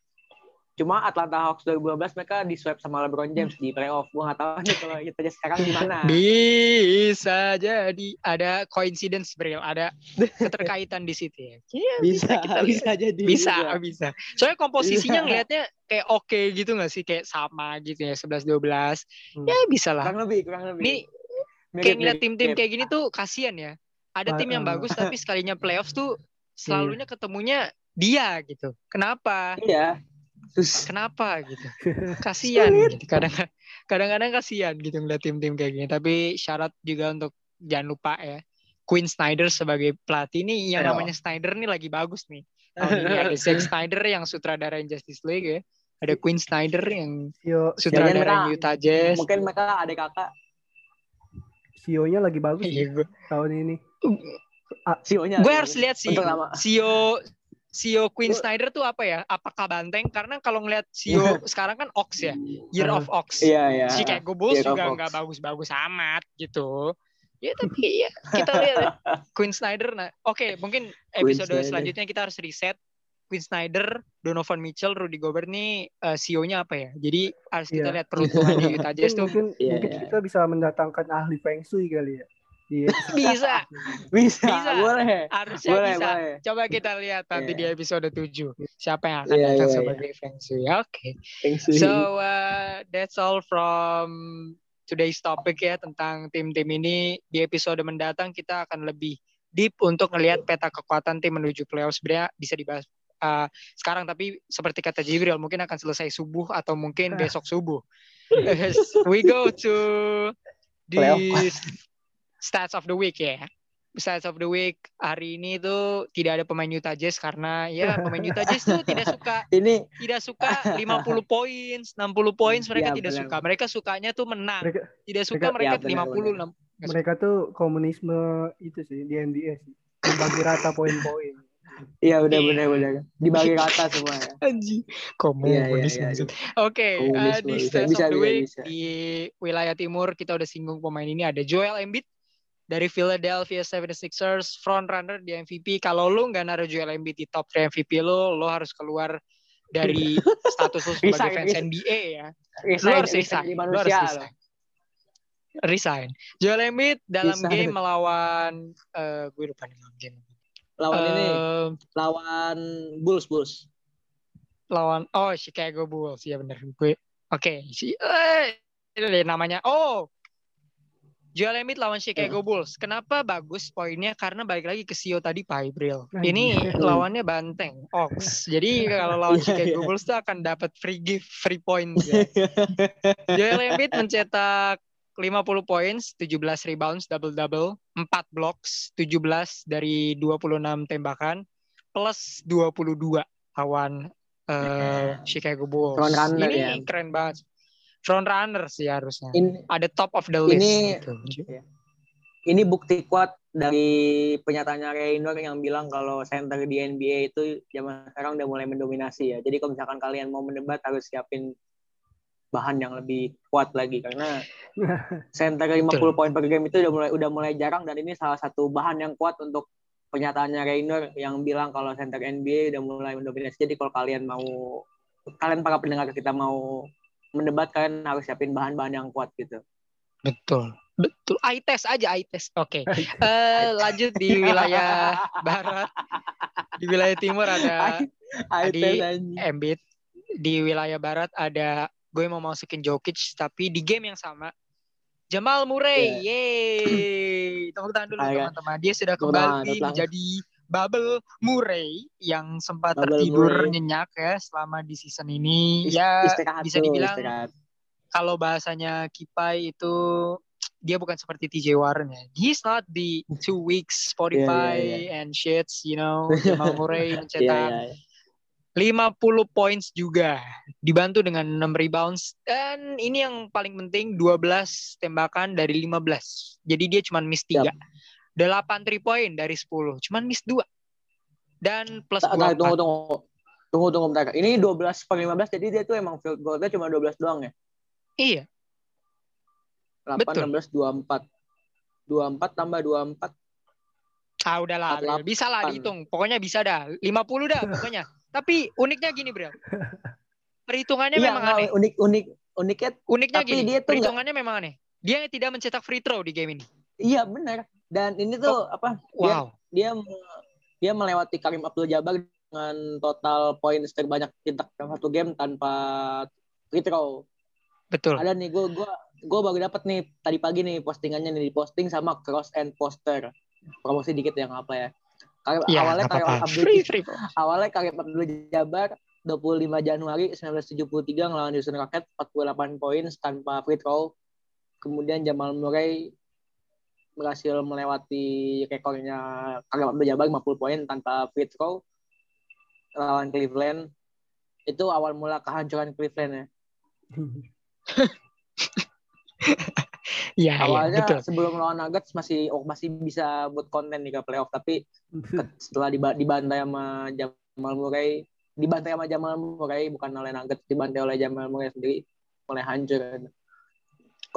Cuma Atlanta Hawks 2015 mereka di sweep sama LeBron James di playoff. Gue nggak tahu nih kalau kita [LAUGHS] aja sekarang gimana. Bisa jadi ada coincidence Bril, ada [LAUGHS] keterkaitan di situ ya. Iya, Bisa, kita bisa jadi. bisa, bisa. Soalnya komposisinya Bisa. ngelihatnya kayak oke gitu nggak sih, kayak sama gitu ya 11 12. Hmm. Ya bisa lah. Kurang lebih, kurang lebih. Ini Mirip, kayak ngeliat tim-tim kayak gini tuh kasihan ya. Ada tim yang bagus tapi sekalinya playoffs tuh [LAUGHS] selalunya ketemunya dia gitu. Kenapa? Iya. Terus Kenapa gitu? [LAUGHS] Kasihan gitu. Kadang kadang-kadang kasihan gitu ngeliat tim-tim kayak gini. Tapi syarat juga untuk jangan lupa ya. Quinn Snyder sebagai pelatih nih yang Ayo. namanya Snyder nih lagi bagus nih. Tahun ini ada [LAUGHS] Zack Snyder yang sutradara Justice League ya. Ada Quinn Snyder yang Sio sutradara mereka- Utah Jazz. mungkin mereka ada kakak Sionya lagi bagus gue, tahun ini. CEO-nya. gue harus lihat sih. Sio Quinn Lu- Snyder tuh apa ya? Apakah banteng? Karena kalau ngeliat Sio [LAUGHS] sekarang kan Ox ya, Year of Ox. Iya, iya. Chicago Bulls Year juga nggak bagus-bagus amat gitu. Ya [LAUGHS] tapi ya kita lihat ya. Quinn Snyder. Nah, oke mungkin episode selanjutnya kita harus reset. Quinn Snyder, Donovan Mitchell, Rudy Gobert nih eh, CEO-nya apa ya? Jadi harus kita Iya. lihat peruntungannya Utah [LAUGHS] Jazz tuh mungkin, Iya, mungkin iya. kita bisa mendatangkan ahli Feng Shui kali ya. Iya. bisa, [LAUGHS] Bisa, Bisa. boleh. harusnya Boleh, bisa. boleh. Coba kita lihat nanti Iya. di episode 7 siapa yang akan Iya, datang iya, iya. sebagai Feng Shui. Oke. Wi. So uh, that's all from today's topic ya tentang tim-tim ini. Di episode mendatang kita akan lebih deep untuk ngelihat peta kekuatan tim menuju playoff. Sebenarnya bisa dibahas uh, sekarang tapi seperti kata Jibril mungkin akan selesai subuh atau mungkin besok subuh. [LAUGHS] [LAUGHS] We go to the Playoff. Stats of the week ya. Stats of the week hari ini tuh tidak ada pemain Utah Jazz karena ya [LAUGHS] pemain Utah Jazz tuh tidak suka [LAUGHS] Ini tidak suka 50 [LAUGHS] poin, 60 poin mereka Iya, tidak benar. suka. Mereka sukanya tuh menang. Mereka Tidak suka mereka- mereka Iya, benar, 50 benar. enam- nggak mereka tuh komunisme itu sih di NBA sih. Membagi rata poin-poin. Iya benar Iya. benar benar. Dibagi rata semua ya. Iya, Komunis. iya, iya. maksud. Oke, Komunis, eh, di bisa, Stats bisa, of the bisa, Week bisa. di wilayah timur kita udah singgung pemain ini ada Joel Embiid dari Philadelphia 76ers front runner di MVP. Kalau lu nggak naruh Joel Embiid di top 3 MVP lu, lu harus keluar dari status lu [LAUGHS] sebagai Resign, fans resign. NBA ya. Lu Resign, harus resign resign. Lu harus resign. Resign. Joel Embiid dalam Resign. game melawan eh gue lupa nih lawan game. Lawan ini, Eh, lawan Bulls Bulls. lawan oh Chicago Bulls ya bener gue. Oke, si eh ini deh namanya. Oh. Joel Embiid lawan Chicago Bulls. Kenapa bagus poinnya? Karena balik lagi ke Sio tadi Pak Ibril. Ini [LAUGHS] lawannya banteng, Ox. Jadi kalau [LAUGHS] lawan Iya, Chicago iya. Bulls tuh akan dapat free gift, free points ya. Joel Embiid mencetak 50 points, 17 rebounds, double-double, 4 blocks, 17 dari 26 tembakan, plus 22 lawan eh, Chicago Bulls. Ini ya. keren banget. Front runner sih harusnya. Ini Ada top of the list. Ini- gitu. ini bukti kuat dari pernyataannya Raynor yang bilang kalau center di NBA itu zaman sekarang udah mulai mendominasi ya. Jadi kalau misalkan kalian mau mendebat harus siapin bahan yang lebih kuat lagi karena [LAUGHS] center 50 Betul. poin per game itu udah mulai udah mulai jarang dan ini salah satu bahan yang kuat untuk pernyataannya Raynor yang bilang kalau center NBA udah mulai mendominasi. Jadi kalau kalian mau kalian para pendengar kita mau mendebat kalian harus siapin bahan-bahan yang kuat gitu. Betul. Betul. Eye test aja, eye test. Oke. Eh, lanjut di wilayah barat. Di wilayah timur ada Adi Adi- Embiid. Di wilayah barat ada gue mau masukin Jokic tapi di game yang sama Jamal Murray. Yeay. Tepuk tangan dulu teman-teman. Dia sudah kembali menjadi Bubble Murray yang sempat Bubble tertidur Murray. nyenyak ya selama di season ini. Is- ya istirahat bisa dibilang istirahat. kalau bahasanya Kipai itu dia bukan seperti TJ Warren ya. He's not the two weeks Spotify Iya, and shits, you know. [LAUGHS] Jamal Murray Iya, mencetak iya, iya. 50 points juga. Dibantu dengan 6 rebounds dan ini yang paling penting 12 tembakan dari 15. Jadi dia cuma miss 3. 8 3 point dari 10, cuman miss 2. Dan plus tak, 2 tunggu, tunggu. Tunggu, tunggu bentar. Ini 12 per 15, jadi dia tuh emang field goal-nya cuma 12 doang ya? Iya, 8, Betul. 16, 24. 24 tambah 24. Ah udahlah, Bril. bisa lah 48. dihitung. Pokoknya bisa dah. 50 dah pokoknya. [LAUGHS] Tapi uniknya gini, Bril. Perhitungannya Iya, memang nggak, aneh. unik unik uniknya Uniknya tapi gini, dia tuh perhitungannya memang aneh. Dia tidak mencetak free throw di game ini. iya benar. Dan ini tuh apa? Dia Wow. dia me- dia melewati Karim Abdul Jabbar dengan total points terbanyak cetak dalam satu game tanpa free throw. Betul. Ada nih gue gua gue baru dapat nih tadi pagi nih postingannya nih diposting sama cross and poster. Promosi dikit yang apa ya. Karim, Ya, awalnya nggak Karim apa-apa. Abdul Free, free. awalnya Karim Abdul Jabbar 25 Januari 1973 ngelawan Houston Rockets 48 poin tanpa free throw. Kemudian Jamal Murray berhasil melewati rekornya Karim Abdul Jabbar 50 poin tanpa free throw lawan Cleveland. Itu awal mula kehancuran Cleveland ya. [LAUGHS] Iya, Awalnya betul. sebelum lawan Nuggets masih oh, masih bisa buat konten di ke playoff tapi [LAUGHS] setelah diba- dibantai sama Jamal Murray dibantai sama Jamal Murray bukan oleh Nuggets dibantai oleh Jamal Murray sendiri mulai hancur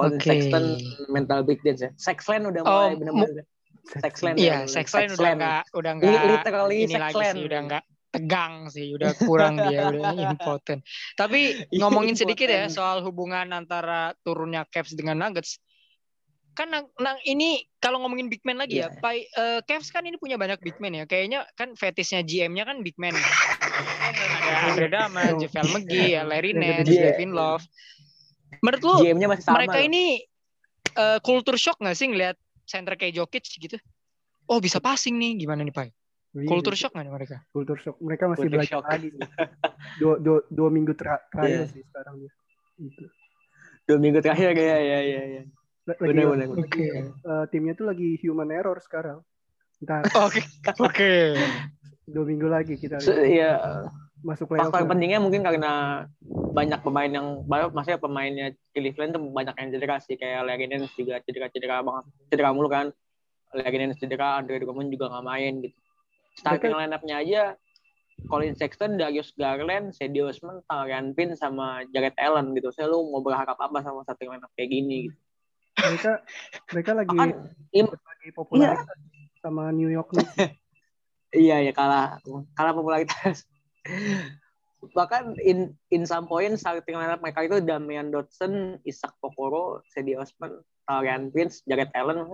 Colin Oke. Sexton mental breakdance ya Sexland udah Oh, mulai benar-benar Sexland ya, Iya. Sexland udah Sexland. nggak udah Li- nggak literally ini lagi Sexland. sih, udah nggak tegang sih, udah kurang dia, [LAUGHS] udah impotent. Tapi ngomongin sedikit ya soal hubungan antara turunnya Cavs dengan Nuggets. Kan nang, nang- ini kalau ngomongin big man lagi ya, Iya. Pai, eh, Cavs kan ini punya banyak big man ya. Kayaknya kan fetishnya GM-nya kan big man. [LAUGHS] Ada Andre Drummond, JaVale McGee, ya, Larry Nance, gede-gede. Devin Love. Menurut lu GM-nya masih sama mereka loh. ini eh, culture shock nggak sih ngelihat center kayak Jokic gitu? Oh bisa passing nih, gimana nih Pak? Iya, Culture shock nggak nih mereka? Culture shock. Mereka masih Culture belajar shock. lagi. Dua, dua, dua minggu terakhir Iya. sih sekarang. Gitu. dua minggu terakhir ya ya ya ya Lagi, Bener, bener, lagi, Oke. eh, timnya tuh lagi human error sekarang. Ntar Oke, oke. dua minggu lagi kita Se- ya masuk playoff. faktor pentingnya mungkin karena banyak pemain yang baru maksudnya pemainnya Cleveland tuh banyak yang cedera sih kayak Larry Nance juga cedera-cedera banget cedera mulu kan Larry Nance cedera Andre Drummond juga nggak main gitu starting line-up-nya aja Colin Sexton, Darius Garland, Sadie Osman, Tarian Pin sama Jared Allen gitu. Saya lu mau berharap apa sama starting line-up kayak gini gitu. Mereka mereka lagi Bahkan im- lagi popularitas sama New York Knicks. [LAUGHS] Iya ya kalah kalah popularitas. Bahkan in in some point starting lineup mereka itu Damian Dotson, Isaac Okoro, Sadie Osman, Tarian Prince, Jared Allen.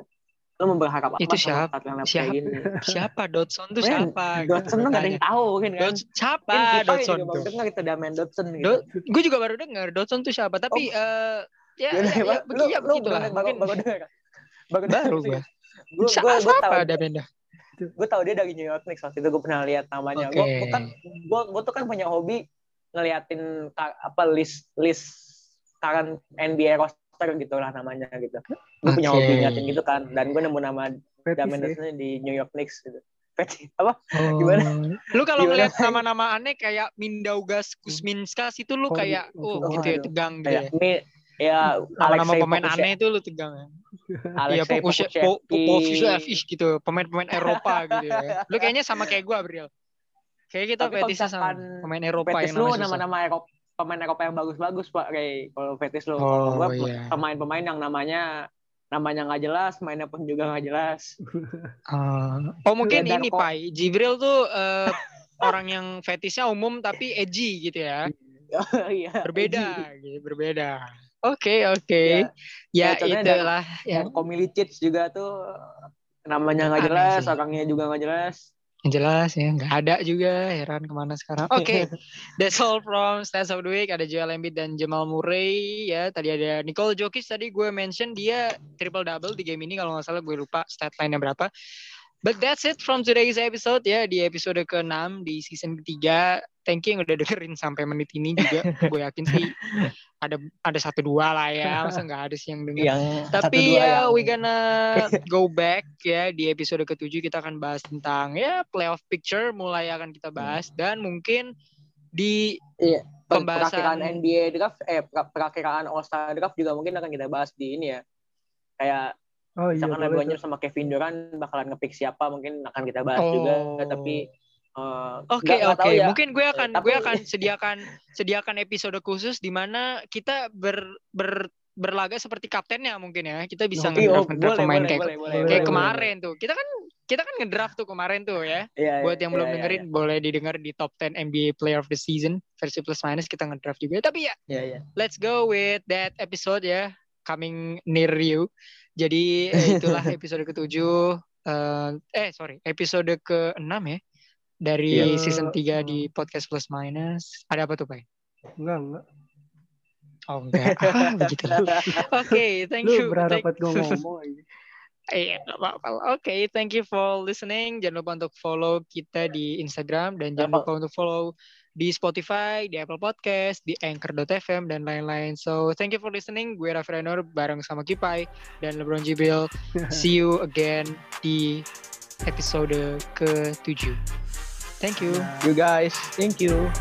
Lo mau berharap apa Itu siapa? Siapa? kayak gini? Siapa Dodson tuh siapa? Dotson tuh gak ada yang tahu kan kan. Dodson siapa Kan kita Dodson juga baru tuh? dengar itu Damian Dotson gitu. Do- gue juga baru dengar Dodson tuh siapa tapi ya, Yaudah, ya, ya, ya lu, lu begitulah bener- baru, mungkin baru dengar. Baru, baru gue Gue gue tahu gue tahu dia dari New York Knicks waktu itu gue pernah lihat namanya. Oke. Gue gue kan gue gue tuh kan punya hobi ngeliatin apa list list current NBA roster gitu lah namanya gitu. Gue punya Oke. hobi ngeliatin gitu kan dan gue nemu nama ya. Dotson di New York Knicks gitu. Fetis apa? Oh. Gimana? Lu kalau ngeliat nama-nama aneh kayak Mindaugas Kuzminskas itu lu Oh, kayak oh, oh, gitu ya tegang gitu Kayak ya. Ya Nama-nama pemain aneh itu lu tegang ya. Iya, Pokusevski gitu, pemain-pemain Eropa gitu ya. Lu kayaknya sama kayak gua, Bril. Kayak kita Tapi fetisnya sama pemain Eropa Fetis yang lu nama-nama Eropa pemain Eropa yang bagus-bagus pak kayak kalau fetis lu. Oh, Gua iya. pemain-pemain yang namanya namanya nggak jelas, mainnya pun juga nggak jelas. Ah. [LAUGHS] oh mungkin ini Pai, Jibril tuh eh, orang yang fetisnya umum tapi edgy gitu ya. [LAUGHS] Iya. Berbeda, gitu, berbeda. Oke, oke. Ya, Ya, contohnya ada- itulah ya. Komilicic juga tuh namanya nggak jelas, sih. orangnya juga nggak jelas. Yang jelas ya, nggak ada juga. Heran ke mana sekarang. Oke, [LAUGHS] that's all from Stats of the Week. Ada Joel Embiid dan Jamal Murray. Ya, tadi ada Nicole Jokic. Tadi gue mention dia triple double di game ini. Kalau nggak salah gue lupa stat line-nya berapa. But that's it from today's episode ya. Di episode ke-6 di season ketiga. Thank you yang udah dengerin sampai menit ini juga. gue yakin sih ada ada satu dua lah ya. Masa nggak ada sih yang denger. Yang Tapi ya yang- we gonna go back ya di episode ketujuh kita akan bahas tentang ya playoff picture mulai akan kita bahas dan mungkin di per- pembahasan- perakiraan NBA draft, eh per- perakiraan All Star draft juga mungkin akan kita bahas di ini ya. Kayak Oh iya, misalkan LeBron. James sama Kevin Durant bakalan ngepick siapa mungkin akan kita bahas Oh. juga. Tapi Oke nggak- nggak oke tahu ya. mungkin gue akan Tapi- gue akan sediakan sediakan episode khusus di mana kita ber, ber berlaga seperti kaptennya mungkin ya kita bisa Oh, ngedraft Iya, ngedraft boleh, pemain boleh, kayak boleh, boleh, kayak boleh, kemarin tuh kita kan kita kan ngedraft tuh kemarin tuh ya. Iya, Buat iya, yang belum iya, dengerin boleh didengar di top 10 NBA Player of the Season versi plus minus kita ngedraft juga. Tapi ya Iya, iya. let's go with that episode ya coming near you. Jadi eh, itulah [LAUGHS] episode ketujuh. eh eh sorry episode ke-6 ya dari Iya. season 3 Hmm. di podcast plus minus. Ada apa tuh Pak? Enggak, enggak. Oh enggak, [LAUGHS] ah, begitu. Oke, thank Lu you. berharap Thank- gue [LAUGHS] ngomong. Iya, nggak apa-apa. Oke, thank you for listening. Jangan lupa untuk follow kita di Instagram dan jangan lupa untuk follow di Spotify, di Apple Podcast, di Anchor.fm dan lain-lain. So, thank you for listening. Gue Raffi Ranur bareng sama Kipai dan LeBron Jibril. [LAUGHS] See you again di episode ke-7. Thank you. You guys, thank you.